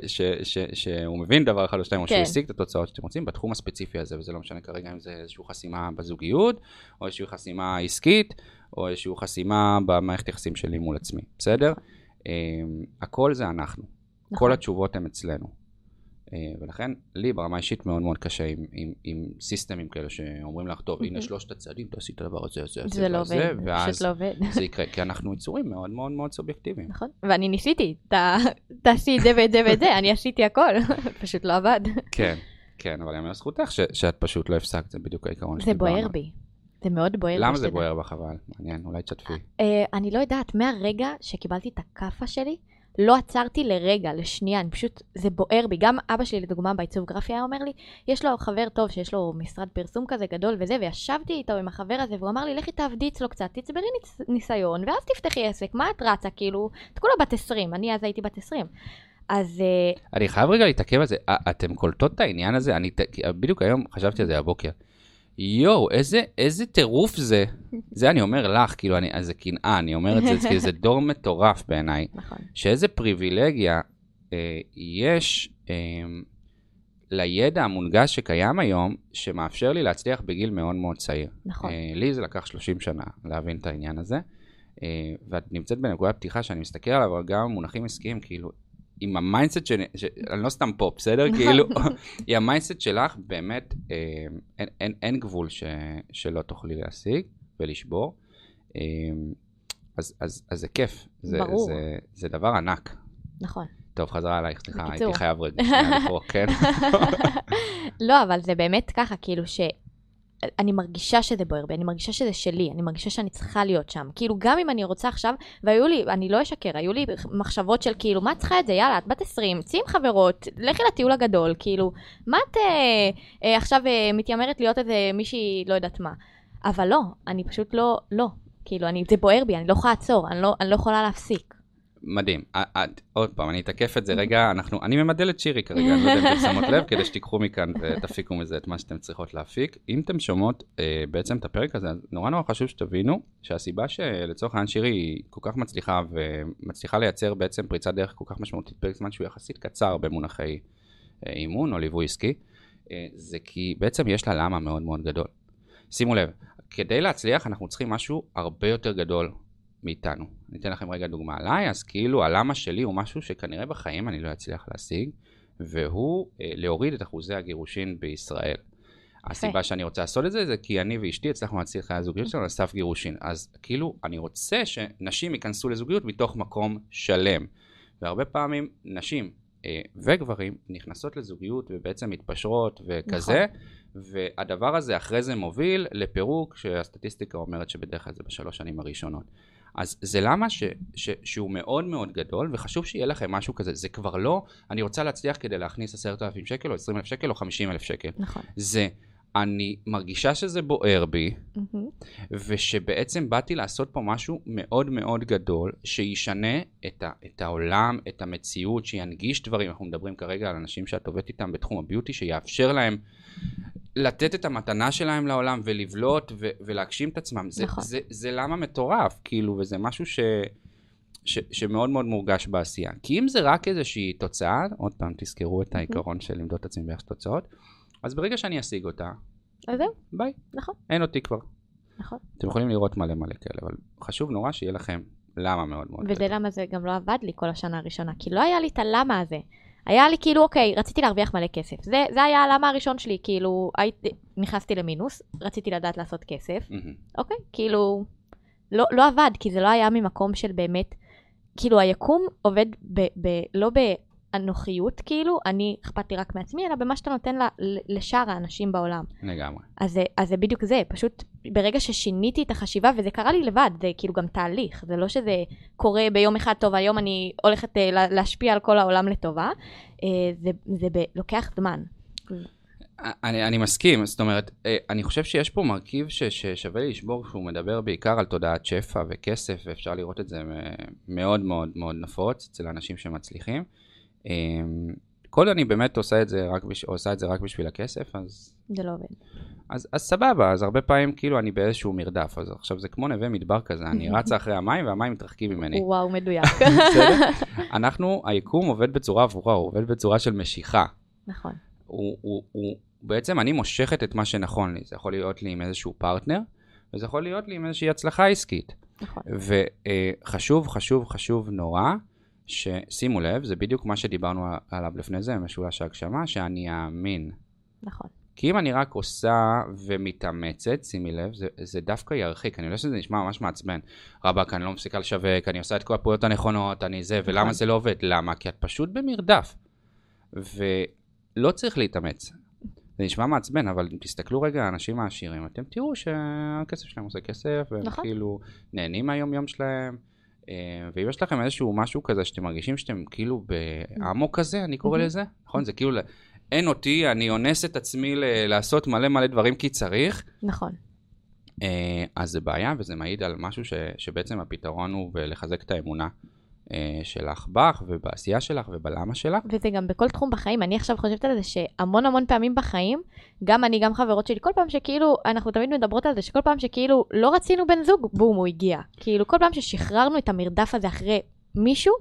ש, ש, שהוא מבין דבר אחד או שתיים, או שהוא כן. השיג את התוצאות שאתם רוצים בתחום הספציפי הזה, וזה לא משנה כרגע אם זה איזושהי חסימה בזוגיות, או איזושהי חסימה עסקית, או איזושהי חסימה במערכת יחסים שלי מול עצמי, בסדר? אה, הכל זה אנחנו, כל נכון. התשובות הן אצלנו. אה, ולכן לי ברמה אישית מאוד מאוד קשה עם, עם, עם סיסטמים כאלה שאומרים לך, טוב, הנה שלושת הצעדים, תעשי את הדבר הזה, זה לא והזה", עובד, זה ואז פשוט לא עובד. זה יקרה, כי אנחנו יצורים מאוד מאוד מאוד סובייקטיביים. נכון, ואני ניסיתי, ת- תעשי את זה ואת זה ואת זה, אני עשיתי הכל, פשוט לא עבד. כן, כן, אבל יאמר לזכותך ש- שאת פשוט לא הפסקת, זה בדיוק העיקרון זה שדיברנו בוער עליו. בי. זה מאוד בוער. למה זה. בוער בך אבל? מעניין, אולי תשתפי. אה, אני לא יודעת, מהרגע שקיבלתי את הכאפה שלי, לא עצרתי לרגע, לשנייה, אני פשוט, זה בוער בי. גם אבא שלי, לדוגמה, בעיצוב גרפי היה אומר לי, יש לו חבר טוב שיש לו משרד פרסום כזה גדול וזה, וישבתי איתו עם החבר הזה, והוא אמר לי, לכי תעבדי אצלו קצת, תצברי ניס- ניסיון, ואז תפתחי עסק, מה את רצה? כאילו, את כולה בת 20, אני אז הייתי בת 20. אז אה, אני חייב רגע להתעכב על זה, א- אתם קולטות את העניין הזה? אני כי בדיוק היום חשבתי על זה הבוקר. יואו, איזה, איזה טירוף זה. זה אני אומר לך, כאילו, אני, אז זה קנאה, אני אומר את זה, כי זה דור מטורף בעיניי. נכון, שאיזה פריבילגיה אה, יש אה, לידע המונגש שקיים היום, שמאפשר לי להצליח בגיל מאוד מאוד צעיר. נכון. אה, לי זה לקח 30 שנה להבין את העניין הזה, אה, ואת נמצאת בנקודת פתיחה שאני מסתכל עליו, אבל גם מונחים עסקיים, כאילו, עם ה mindset שלי, ש... אני לא סתם פה, בסדר? כאילו, עם ה mindset שלך, באמת, אה, אין, אין, אין גבול ש... שלא תוכלי להשיג ולשבור. אה, אז, אז, אז זה כיף, זה, ברור. זה, זה דבר ענק. נכון. טוב, חזרה עלייך, סליחה. הייתי חייב רגע שנייה לקרוא, כן? לא, אבל זה באמת ככה, כאילו ש... אני מרגישה שזה בוער בי, אני מרגישה שזה שלי, אני מרגישה שאני צריכה להיות שם. כאילו, גם אם אני רוצה עכשיו, והיו לי, אני לא אשקר, היו לי מחשבות של כאילו, מה את צריכה את זה? יאללה, את בת 20, צאי עם חברות, לכי לטיול הגדול, כאילו, מה את אה, אה, עכשיו אה, מתיימרת להיות איזה מישהי, לא יודעת מה. אבל לא, אני פשוט לא, לא. כאילו, אני, זה בוער בי, אני לא יכולה לעצור, אני לא, אני לא יכולה להפסיק. מדהים. את, עוד פעם, אני אתקף את זה רגע, אנחנו, אני ממדל את שירי כרגע, אני לא יודע אם אתם שמות לב, כדי שתיקחו מכאן ותפיקו מזה את מה שאתם צריכות להפיק. אם אתם שומעות אה, בעצם את הפרק הזה, נורא נורא חשוב שתבינו שהסיבה שלצורך העניין שירי היא כל כך מצליחה ומצליחה לייצר בעצם פריצת דרך כל כך משמעותית פרק זמן שהוא יחסית קצר במונחי אה, אימון או ליווי עסקי, אה, זה כי בעצם יש לה למה מאוד מאוד גדול. שימו לב, כדי להצליח אנחנו צריכים משהו הרבה יותר גדול מאיתנו. אני אתן לכם רגע דוגמה עליי, אז כאילו הלמה שלי הוא משהו שכנראה בחיים אני לא אצליח להשיג, והוא אה, להוריד את אחוזי הגירושין בישראל. הסיבה שאני רוצה לעשות את זה, זה כי אני ואשתי הצלחנו להציל חיי הזוגיות שלנו על סף גירושין. אז כאילו, אני רוצה שנשים ייכנסו לזוגיות מתוך מקום שלם. והרבה פעמים נשים אה, וגברים נכנסות לזוגיות ובעצם מתפשרות וכזה, נכון. והדבר הזה אחרי זה מוביל לפירוק, שהסטטיסטיקה אומרת שבדרך כלל זה בשלוש שנים הראשונות. אז זה למה ש, ש, שהוא מאוד מאוד גדול, וחשוב שיהיה לכם משהו כזה. זה כבר לא, אני רוצה להצליח כדי להכניס עשרת אלפים שקל, או עשרים אלף שקל, או חמישים אלף שקל. נכון. זה, אני מרגישה שזה בוער בי, mm-hmm. ושבעצם באתי לעשות פה משהו מאוד מאוד גדול, שישנה את, ה, את העולם, את המציאות, שינגיש דברים. אנחנו מדברים כרגע על אנשים שאת עובדת איתם בתחום הביוטי, שיאפשר להם לתת את המתנה שלהם לעולם ולבלוט ו- ולהגשים את עצמם. זה, נכון. זה, זה, זה למה מטורף, כאילו, וזה משהו ש, ש, שמאוד מאוד מורגש בעשייה. כי אם זה רק איזושהי תוצאה, עוד פעם, תזכרו את העיקרון של למדוד את עצמי ביחס תוצאות, אז ברגע שאני אשיג אותה, אז זהו. ביי. נכון. אין אותי כבר. נכון. אתם יכולים לראות מלא מלא כאלה, אבל חשוב נורא שיהיה לכם למה מאוד מאוד. וזה למה זה גם לא עבד לי כל השנה הראשונה, כי לא היה לי את הלמה הזה. היה לי כאילו, אוקיי, רציתי להרוויח מלא כסף. זה, זה היה הלמה הראשון שלי, כאילו, הייתי, נכנסתי למינוס, רציתי לדעת לעשות כסף, mm-hmm. אוקיי, כאילו, לא, לא עבד, כי זה לא היה ממקום של באמת, כאילו, היקום עובד ב, ב, לא אנוכיות, כאילו, אני אכפת לי רק מעצמי, אלא במה שאתה נותן לה, לשאר האנשים בעולם. לגמרי. אז, אז זה בדיוק זה, פשוט ברגע ששיניתי את החשיבה, וזה קרה לי לבד, זה כאילו גם תהליך, זה לא שזה קורה ביום אחד, טוב, היום אני הולכת uh, להשפיע על כל העולם לטובה, uh, זה, זה ב, לוקח זמן. אני, אני מסכים, זאת אומרת, אה, אני חושב שיש פה מרכיב ש, ששווה לי לשבור, שהוא מדבר בעיקר על תודעת שפע וכסף, ואפשר לראות את זה מאוד מאוד מאוד נפוץ אצל אנשים שמצליחים. אמ, כל אני באמת עושה את זה רק, בש... עושה את זה רק בשביל הכסף, אז... זה לא עובד. אז, אז סבבה, אז הרבה פעמים כאילו אני באיזשהו מרדף, אז עכשיו זה כמו נווה מדבר כזה, אני רצה אחרי המים והמים מתרחקים ממני. וואו, מדויק. אנחנו, היקום עובד בצורה עבורה, הוא עובד בצורה של משיכה. נכון. הוא, הוא, הוא, בעצם אני מושכת את מה שנכון לי, זה יכול להיות לי עם איזשהו פרטנר, וזה יכול להיות לי עם איזושהי הצלחה עסקית. נכון. וחשוב, חשוב, חשוב נורא. ששימו לב, זה בדיוק מה שדיברנו עליו לפני זה, משולש ההגשמה, שאני אאמין. נכון. כי אם אני רק עושה ומתאמצת, שימי לב, זה, זה דווקא ירחיק. אני יודע שזה נשמע ממש מעצבן. רבאק, אני לא מפסיקה לשווק, אני עושה את כל הפעולות הנכונות, אני זה, ולמה נכון. זה לא עובד? למה? כי את פשוט במרדף. ולא צריך להתאמץ. זה נשמע מעצבן, אבל תסתכלו רגע על האנשים העשירים, אתם תראו שהכסף שלהם עושה כסף, והם נכון. כאילו נהנים מהיום יום שלהם. אה, ואם יש לכם איזשהו משהו כזה שאתם מרגישים שאתם כאילו באמוק כזה, אני קורא לזה, נכון? זה כאילו, אין אותי, אני אונס את עצמי לעשות מלא מלא דברים כי צריך. נכון. אה, אז זה בעיה, וזה מעיד על משהו שבעצם הפתרון הוא לחזק את האמונה. אה, שלך בך ובעשייה שלך ובלמה שלך. וזה גם בכל תחום בחיים. אני עכשיו חושבת על זה שהמון המון פעמים בחיים, גם אני, גם חברות שלי, כל פעם שכאילו, אנחנו תמיד מדברות על זה, שכל פעם שכאילו לא רצינו בן זוג, בום, הוא הגיע. כאילו, כל פעם ששחררנו את המרדף הזה אחרי מישהו,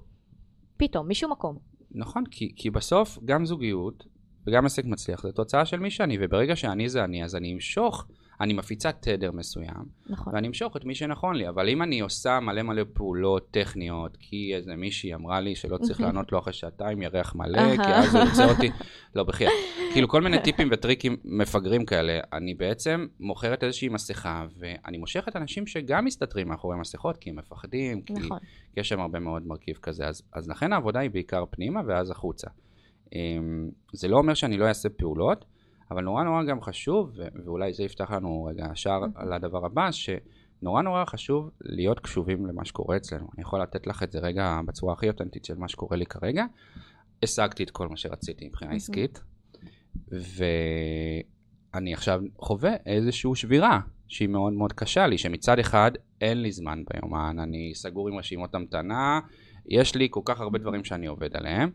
פתאום, מישהו מקום. נכון, כי, כי בסוף גם זוגיות וגם עסק מצליח זה תוצאה של מי שאני, וברגע שאני זה אני, אז אני אמשוך. אני מפיצה תדר מסוים, נכון. ואני אמשוך את מי שנכון לי, אבל אם אני עושה מלא מלא פעולות טכניות, כי איזה מישהי אמרה לי שלא צריך לענות לו אחרי שעתיים ירח מלא, כי אז הוא יוצא אותי, לא בחייאת. כאילו כל מיני טיפים וטריקים מפגרים כאלה, אני בעצם מוכרת איזושהי מסכה, ואני מושכת אנשים שגם מסתתרים מאחורי מסכות, כי הם מפחדים, כי, נכון. יש שם הרבה מאוד מרכיב כזה, אז, אז לכן העבודה היא בעיקר פנימה ואז החוצה. אמ, זה לא אומר שאני לא אעשה פעולות, אבל נורא נורא גם חשוב, ואולי זה יפתח לנו רגע שער על הדבר הבא, שנורא נורא חשוב להיות קשובים למה שקורה אצלנו. אני יכול לתת לך את זה רגע בצורה הכי אותנטית של מה שקורה לי כרגע. השגתי את כל מה שרציתי מבחינה מהמם. עסקית, ואני עכשיו חווה איזושהי שבירה שהיא מאוד מאוד קשה לי, שמצד אחד אין לי זמן ביומן, אני סגור עם רשימות המתנה, יש לי כל כך הרבה דברים שאני עובד עליהם,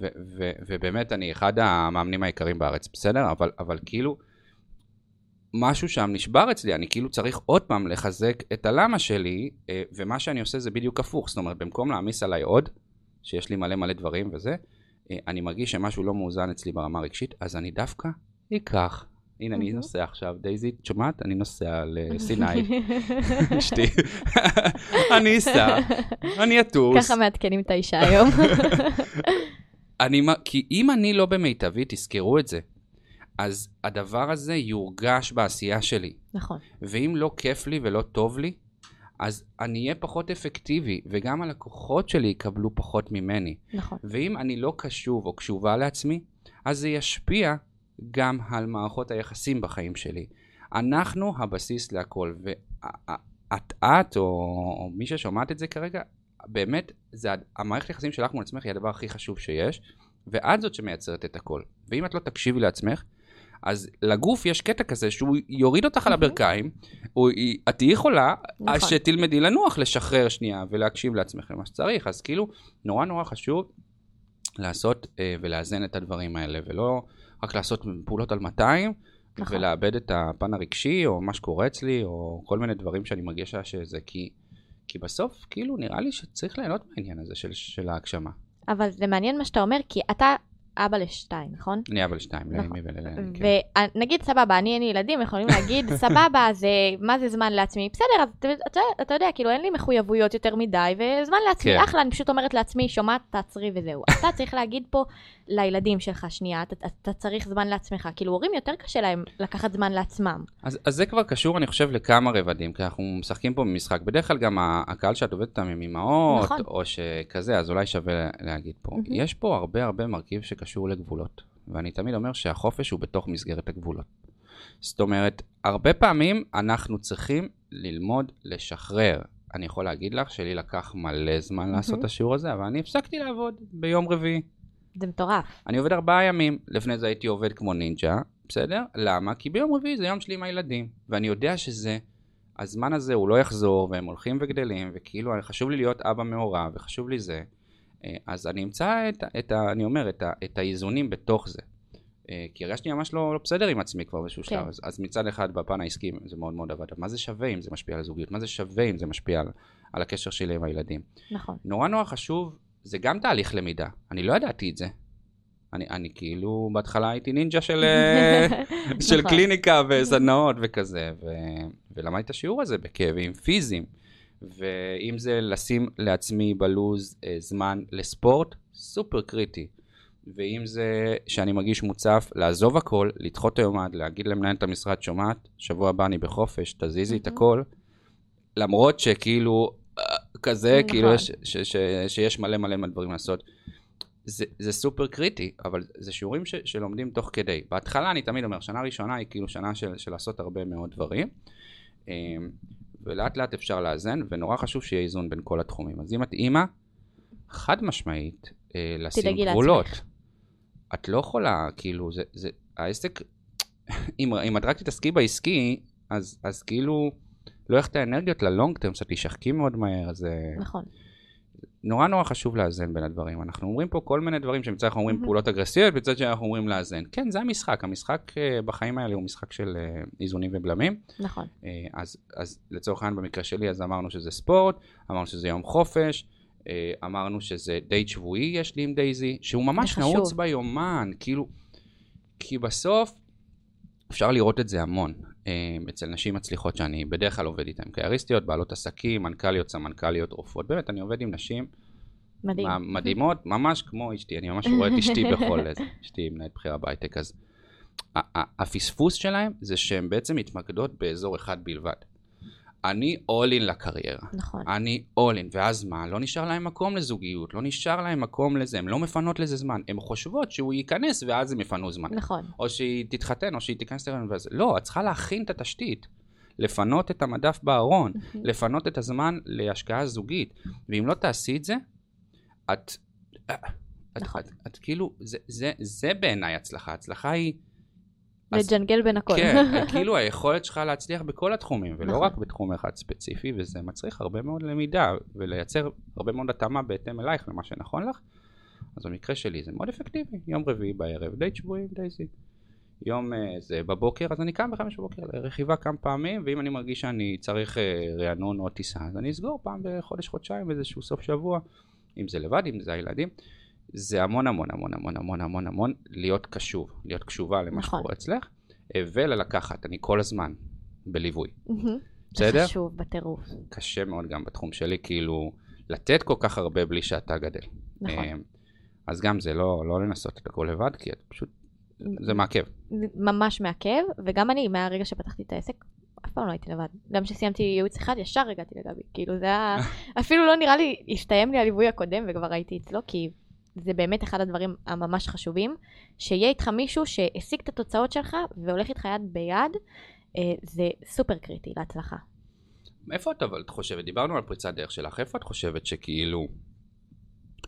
ו- ו- ובאמת אני אחד המאמנים העיקריים בארץ, בסדר? אבל, אבל כאילו, משהו שם נשבר אצלי, אני כאילו צריך עוד פעם לחזק את הלמה שלי, אה, ומה שאני עושה זה בדיוק הפוך, זאת אומרת, במקום להעמיס עליי עוד, שיש לי מלא מלא דברים וזה, אה, אני מרגיש שמשהו לא מאוזן אצלי ברמה הרגשית, אז אני דווקא אקח. הנה, אני. נוסע עכשיו, דייזי, את שומעת? אני נוסע לסיני, אשתי. אני אסע, אני אטוס. ככה מעדכנים את האישה היום. אני, כי אם אני לא במיטבי, תזכרו את זה. אז הדבר הזה יורגש בעשייה שלי. נכון. ואם לא כיף לי ולא טוב לי, אז אני אהיה פחות אפקטיבי, וגם הלקוחות שלי יקבלו פחות ממני. נכון. ואם אני לא קשוב או קשובה לעצמי, אז זה ישפיע גם על מערכות היחסים בחיים שלי. אנחנו הבסיס להכל, ואת, את או, או מי ששומעת את זה כרגע, באמת, זה, המערכת היחסים שלך מול עצמך היא הדבר הכי חשוב שיש, ואת זאת שמייצרת את הכל. ואם את לא תקשיבי לעצמך, אז לגוף יש קטע כזה שהוא יוריד אותך על הברכיים, היא- את תהיי חולה, נכון. אז שתלמדי לנוח, לשחרר שנייה ולהקשיב לעצמך למה שצריך. אז כאילו, נורא נורא חשוב לעשות אה, ולאזן את הדברים האלה, ולא רק לעשות פעולות על 200, נכון. ולאבד את הפן הרגשי, או מה שקורה אצלי, או כל מיני דברים שאני מרגיש שזה, כי, כי בסוף, כאילו, נראה לי שצריך ליהנות מהעניין הזה של, של ההגשמה. אבל זה מעניין מה שאתה אומר, כי אתה אבא לשתיים, נכון? אני אבא לשתיים, נכון. לאמי ולאלן. כן. ונגיד סבבה, אני אין לי ילדים, יכולים להגיד סבבה, זה, מה זה זמן לעצמי? בסדר, אז אתה, אתה, אתה יודע, כאילו אין לי מחויבויות יותר מדי, וזמן לעצמי, כן. אחלה, אני פשוט אומרת לעצמי, שומעת, תעצרי וזהו. אתה צריך להגיד פה לילדים שלך, שנייה, אתה, אתה צריך זמן לעצמך. כאילו, הורים יותר קשה להם לקחת זמן לעצמם. אז, אז זה כבר קשור, אני חושב, לכמה רבדים, כי אנחנו משחקים פה במשחק. בדרך כלל גם הקהל שאת עובדת איתם הם אימהות, נכון. או שכזה, אז אולי שווה להגיד פה. יש פה הרבה הרבה מרכיב שקשור לגבולות, ואני תמיד אומר שהחופש הוא בתוך מסגרת הגבולות. זאת אומרת, הרבה פעמים אנחנו צריכים ללמוד לשחרר. אני יכול להגיד לך שלי לקח מלא זמן לעשות מהמם. את השיעור הזה, אבל אני הפסקתי לעבוד ביום רביעי. זה מטורף. אני עובד ארבעה ימים, לפני זה הייתי עובד כמו נינג'ה, בסדר? למה? כי ביום רביעי זה יום שלי עם הילדים, ואני יודע שזה, הזמן הזה הוא לא יחזור, והם הולכים וגדלים, וכאילו חשוב לי להיות אבא מעורב, וחשוב לי זה. אה, אז אני אמצא את, את ה, אני אומר, את, ה, את האיזונים בתוך זה. אה, כי הרגשתי ממש לא, לא בסדר עם עצמי כבר באיזשהו כן. שלב, אז, אז מצד אחד בפן העסקי זה מאוד מאוד עבד, מה זה שווה אם זה משפיע על הזוגיות? מה זה שווה אם זה משפיע על, על הקשר שלי עם הילדים? נכון. נורא נורא חשוב, זה גם תהליך למידה. אני לא ידעתי את זה. אני, אני כאילו, בהתחלה הייתי נינג'ה של, אה, של נכון. קליניקה וסדנאות וכזה, ו, ולמדתי את השיעור הזה בכאבים פיזיים. ואם זה לשים לעצמי בלוז אה, זמן לספורט, סופר קריטי. ואם זה שאני מרגיש מוצף, לעזוב הכל, לדחות את היומן, להגיד למנהלת המשרד, שומעת, שבוע הבא אני בחופש, תזיזי את מהמם. הכל. למרות שכאילו, אה, כזה, נכון. כאילו, יש, ש, ש, שיש מלא מלא מלא דברים לעשות. זה, זה סופר קריטי, אבל זה שיעורים ש, שלומדים תוך כדי. בהתחלה אני תמיד אומר, שנה ראשונה היא כאילו שנה של, של לעשות הרבה מאוד דברים, אמ, ולאט לאט אפשר לאזן, ונורא חשוב שיהיה איזון בין כל התחומים. אז אם את אימא, חד משמעית, אה, לשים גבולות. לעצמך. את לא יכולה, כאילו, זה, זה, העסק, אם, אם את רק תתעסקי בעסקי, אז, אז כאילו, לא לך את האנרגיות ללונג טרם, שאת תשחקי מאוד מהר, אז זה נכון. נורא נורא חשוב לאזן בין הדברים. אנחנו אומרים פה כל מיני דברים שמצד אנחנו אומרים מהמם. פעולות אגרסיביות, מצד שני אנחנו אומרים לאזן. כן, זה המשחק, המשחק אה, בחיים האלה הוא משחק של אה, איזונים ובלמים. נכון. אה, אז, אז לצורך העניין במקרה שלי, אז אמרנו שזה ספורט, אמרנו שזה יום חופש, אמרנו שזה דייט שבועי יש לי עם דייזי, שהוא ממש. נעוץ ביומן, כאילו, כי בסוף אפשר לראות את זה המון אצל נשים מצליחות שאני בדרך כלל עובד איתן, קייריסטיות, בעלות עסקים, מנכ"ליות, סמנכ"ליות, רופאות, באמת, אני עובד עם נשים מדהים. מדהימות, ממש כמו אשתי, אני ממש רואה את אשתי בכל איזה, אשתי מנהלת בחירה בהייטק, אז הפספוס שלהם זה שהן בעצם מתמקדות באזור אחד בלבד. אני all in לקריירה. נכון. אני all in, ואז מה? לא נשאר להם מקום לזוגיות, לא נשאר להם מקום לזה, הן לא מפנות לזה זמן. הן חושבות שהוא ייכנס ואז הם יפנו זמן. נכון. או שהיא תתחתן, או שהיא תיכנס להיריון וזה. לא, את צריכה להכין את התשתית. לפנות את המדף בארון, לפנות את הזמן להשקעה זוגית. ואם לא תעשי את זה, את... את, נכון. את, את כאילו, זה, זה, זה בעיניי הצלחה. הצלחה היא... לג'נגל בין הכל. כן, כאילו היכולת שלך להצליח בכל התחומים, ולא נכון. רק בתחום אחד ספציפי, וזה מצריך הרבה מאוד למידה, ולייצר הרבה מאוד התאמה בהתאם אלייך למה שנכון לך. אז במקרה שלי זה מאוד אפקטיבי, יום רביעי בערב, די שבויים, דייזי. יום אה, זה בבוקר, אז אני קם בחמש בבוקר לרכיבה כמה פעמים, ואם אני מרגיש שאני צריך אה, רענון או טיסה, אז אני אסגור פעם בחודש, חודשיים, איזשהו סוף שבוע, אם זה לבד, אם זה הילדים. זה המון המון המון המון המון המון המון להיות קשוב, להיות קשובה למה נכון. שקורה אצלך, אה, וללקחת, אני כל הזמן בליווי. מהמם. בסדר? זה חשוב בטירוף. קשה מאוד גם בתחום שלי, כאילו, לתת כל כך הרבה בלי שאתה גדל. נכון. אה, אז גם זה לא, לא לנסות את הכל לבד, כי את פשוט, זה מעכב. ממש מעכב, וגם אני, מהרגע שפתחתי את העסק, אף פעם לא הייתי לבד. גם כשסיימתי ייעוץ אחד, ישר הגעתי לגבי. כאילו זה היה, אפילו לא נראה לי, הסתיים לי הליווי הקודם וכבר הייתי אצלו, כי זה באמת אחד הדברים הממש חשובים, שיהיה איתך מישהו שהשיג את התוצאות שלך והולך איתך יד ביד, אה, זה סופר קריטי להצלחה. איפה את אבל את חושבת, דיברנו על פריצת דרך שלך, איפה את חושבת שכאילו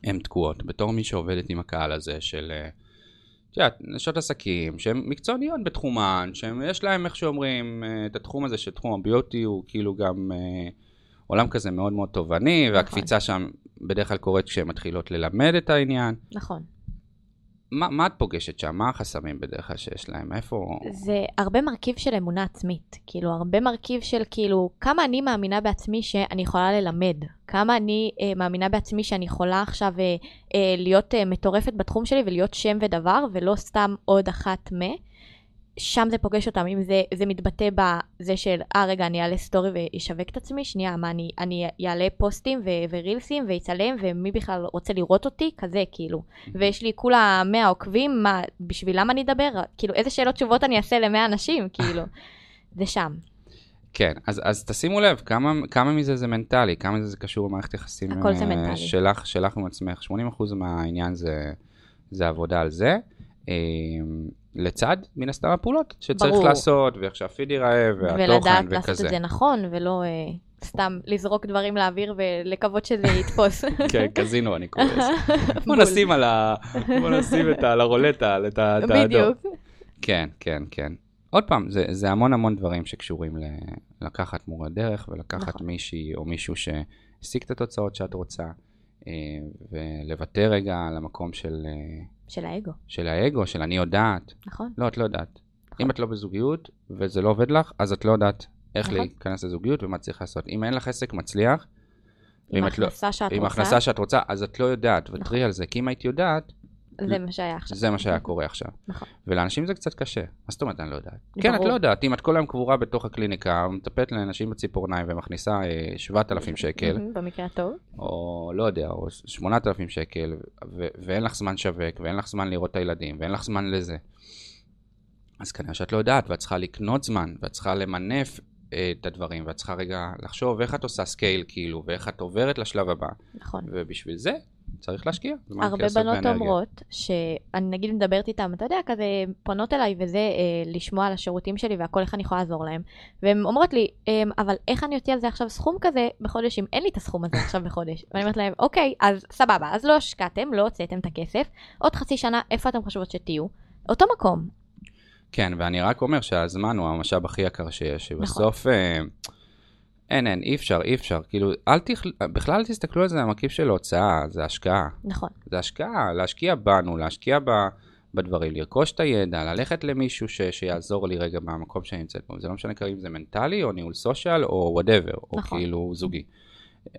הן תקועות, בתור מי שעובדת עם הקהל הזה של, אה, את יודעת, נשות עסקים, שהן מקצועניות בתחומן, שיש להם, איך שאומרים, אה, את התחום הזה של תחום הביוטי הוא כאילו גם אה, עולם כזה מאוד מאוד תובעני, והקפיצה שם בדרך כלל קורית כשהן מתחילות ללמד את העניין. נכון. מה, מה את פוגשת שם? מה החסמים בדרך כלל שיש להם? איפה... זה הרבה מרכיב של אמונה עצמית. כאילו, הרבה מרכיב של כאילו, כמה אני מאמינה בעצמי שאני יכולה ללמד. כמה אני אה, מאמינה בעצמי שאני יכולה עכשיו אה, אה, להיות אה, מטורפת בתחום שלי ולהיות שם ודבר, ולא סתם עוד אחת מ... שם זה פוגש אותם, אם זה, זה מתבטא בזה של, אה רגע, אני אעלה סטורי ואשווק את עצמי, שנייה, מה, אני, אני אעלה פוסטים ו- ורילסים ויצלם, ומי בכלל רוצה לראות אותי? כזה, כאילו. ויש לי כולה 100 עוקבים, מה, בשבילם אני אדבר? כאילו, איזה שאלות תשובות אני אעשה ל-100 אנשים? כאילו, זה שם. כן, אז, אז תשימו לב, כמה, כמה מזה זה מנטלי, כמה מזה זה קשור למערכת יחסים הכל זה אה, מנטלי. שלך, שלך עם עצמך. 80% מהעניין זה, זה עבודה על זה. לצד, מן הסתם, הפעולות שצריך ברור. לעשות, ואיך שהפיד ייראה, והתוכן ולדעת וכזה. לעשות את זה נכון, ולא אה, סתם לזרוק דברים לאוויר ולקוות שזה יתפוס. כן, קזינו אני קורא לזה. בוא. נשים על ה... בוא נשים את ה... על הרולטה, את ה... האדום. בדיוק. כן, כן, כן. עוד פעם, זה, זה המון המון דברים שקשורים ל... לקחת מורה דרך ולקחת נכון. מישהי או מישהו שהשיג את התוצאות שאת רוצה, אה, ולוותר רגע על המקום של, אה, של האגו, של האגו, של אני יודעת. נכון? לא, את לא יודעת. נכון. אם את לא בזוגיות וזה לא עובד לך, אז את לא יודעת איך נכון. להיכנס לזוגיות ומה צריך לעשות. אם אין לך עסק מצליח, עם לא- הכנסה שאת עם רוצה, הכנסה שאת רוצה, אז את לא יודעת, נכון. על זה, כי אם היית יודעת, זה מה שהיה עכשיו. זה מה שהיה קורה עכשיו. נכון. ולאנשים זה קצת קשה. מה זאת אומרת אני לא יודעת? כן, את. לא יודעת. אם את כל היום קבורה בתוך הקליניקה, מטפלת לאנשים בציפורניים ומכניסה אה, 7,000 שקל, מהמם, במקרה הטוב. או לא יודע, או 8,000 שקל, ואין לך זמן לשווק, ואין לך זמן לראות את הילדים, ואין לך זמן לזה, אז כנראה שאת לא יודעת, ואת צריכה לקנות זמן, ואת צריכה למנף אה, את הדברים, ואת צריכה רגע לחשוב איך את עושה scale, כאילו, ואיך את עוברת לשלב הבא. נכון. ובשביל זה צריך להשקיע. הרבה בנות. אומרות שאני נגיד מדברת איתן, אתה יודע, כזה פונות אליי וזה, אה, לשמוע על השירותים שלי והכל, איך אני יכולה לעזור להם. והן אומרות לי, אה, אבל איך אני אוציא על זה עכשיו סכום כזה בחודש, אם אין לי את הסכום הזה עכשיו בחודש? ואני אומרת להם, אוקיי, אז סבבה, אז לא השקעתם, לא הוצאתם את הכסף, עוד חצי שנה, איפה אתם חושבות שתהיו? אותו מקום. כן, ואני רק אומר שהזמן הוא המשאב הכי יקר שיש, נכון. שבסוף אה, אין, אין, אי אפשר, אי אפשר, כאילו, אל תכל... בכלל אל תסתכלו על זה המרכיב של הוצאה, זה השקעה, נכון, זה השקעה, להשקיע בנו, להשקיע ב... בדברים, לרכוש את הידע, ללכת למישהו ש... שיעזור לי רגע מהמקום שאני נמצאת בו, זה לא משנה כרגע אם זה מנטלי, או ניהול social, או whatever, או נכון. כאילו זוגי.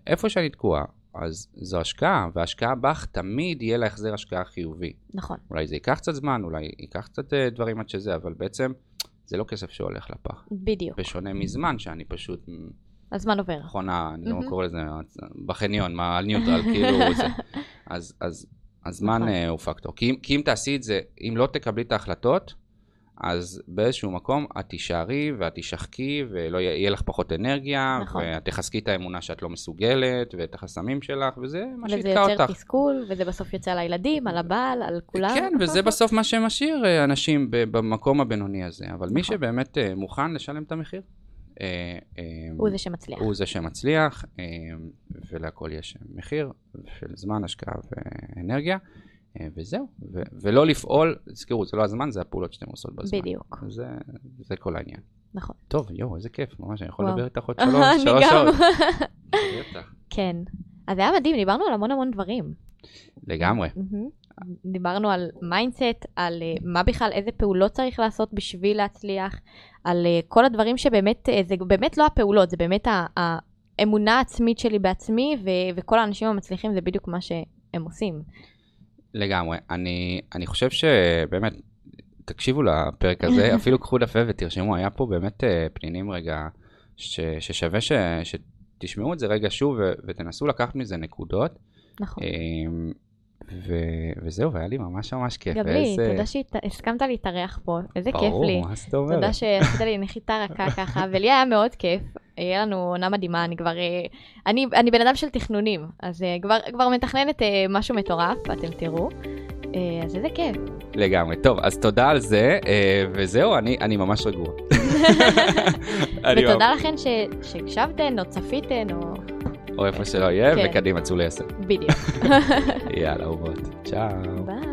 איפה שאני תקוע, אז זו השקעה, והשקעה בך תמיד יהיה לה החזר השקעה חיובי. נכון, אולי זה ייקח קצת זמן, אולי ייקח קצת אה, דברים עד שזה, אבל בעצם זה לא כסף שהולך לפח. בדיוק. בשונה מזמן שאני פשוט, הזמן עובר. מכונה, אני לא. קורא לזה, בחניון, מה, על ניוטרל, כאילו זה. אז, אז הזמן נכון. אה, הוא פקטור. כי כי אם תעשי את זה, אם לא תקבלי את ההחלטות, אז באיזשהו מקום את תישארי ואת תשחקי ולא יהיה לך פחות אנרגיה, נכון. ואת תחזקי את האמונה שאת לא מסוגלת, ואת החסמים שלך, וזה מה וזה שיתקע יוצר אותך. תסכול, וזה בסוף יוצא על הילדים, על הבעל, על כולם. כן, וזה בסוף מה שמשאיר אה, אנשים במקום הבינוני הזה, אבל מי נכון. שבאמת אה, מוכן לשלם את המחיר, אה, אה, הוא זה שמצליח. הוא זה שמצליח, אה, ולהכל יש מחיר של זמן, השקעה ואנרגיה, אה, וזהו, ו- ולא לפעול, תזכרו, זה לא הזמן, זה הפעולות שאתם עושות בזמן. בדיוק, זה, זה כל העניין. נכון. טוב, יואו, איזה כיף, ממש, אני יכול. לדבר איתך עוד אני שלוש, שלוש גם. שעות. בטח. כן. אז היה מדהים, דיברנו על המון המון דברים. לגמרי. מהמם. דיברנו על mindset, על אה, מה בכלל, איזה פעולות צריך לעשות בשביל להצליח, על אה, כל הדברים שבאמת, אה, זה באמת לא הפעולות, זה באמת האמונה העצמית שלי בעצמי, ו- וכל האנשים המצליחים זה בדיוק מה שהם עושים. לגמרי. אני, אני חושב שבאמת, תקשיבו לפרק הזה, אפילו קחו דף ותרשמו, היה פה באמת פנינים רגע, ש, ששווה ש, שתשמעו את זה רגע שוב ו, ותנסו לקחת מזה נקודות. נכון. ו, וזהו, והיה לי ממש ממש כיף. גם לי, ואיזה- תודה שהסכמת להתארח פה, איזה כיף לי. ברור, מה זאת אומרת? תודה שעשית לי נחיתה רכה ככה, ולי היה מאוד כיף. יהיה לנו עונה מדהימה, אני כבר... אה, אני, אני בן אדם של תכנונים, אז אה, כבר, כבר מתכננת אה, משהו מטורף, ואתם תראו. אז איזה כיף. לגמרי. טוב, אז תודה על זה, וזהו, אני, אני ממש רגוע. ותודה לכן שהקשבתן, או צפיתן, או... או איפה שלא יהיה, כן. וקדימה, צאו לעשר. בדיוק. יאללה, אורות. צ'או. ביי.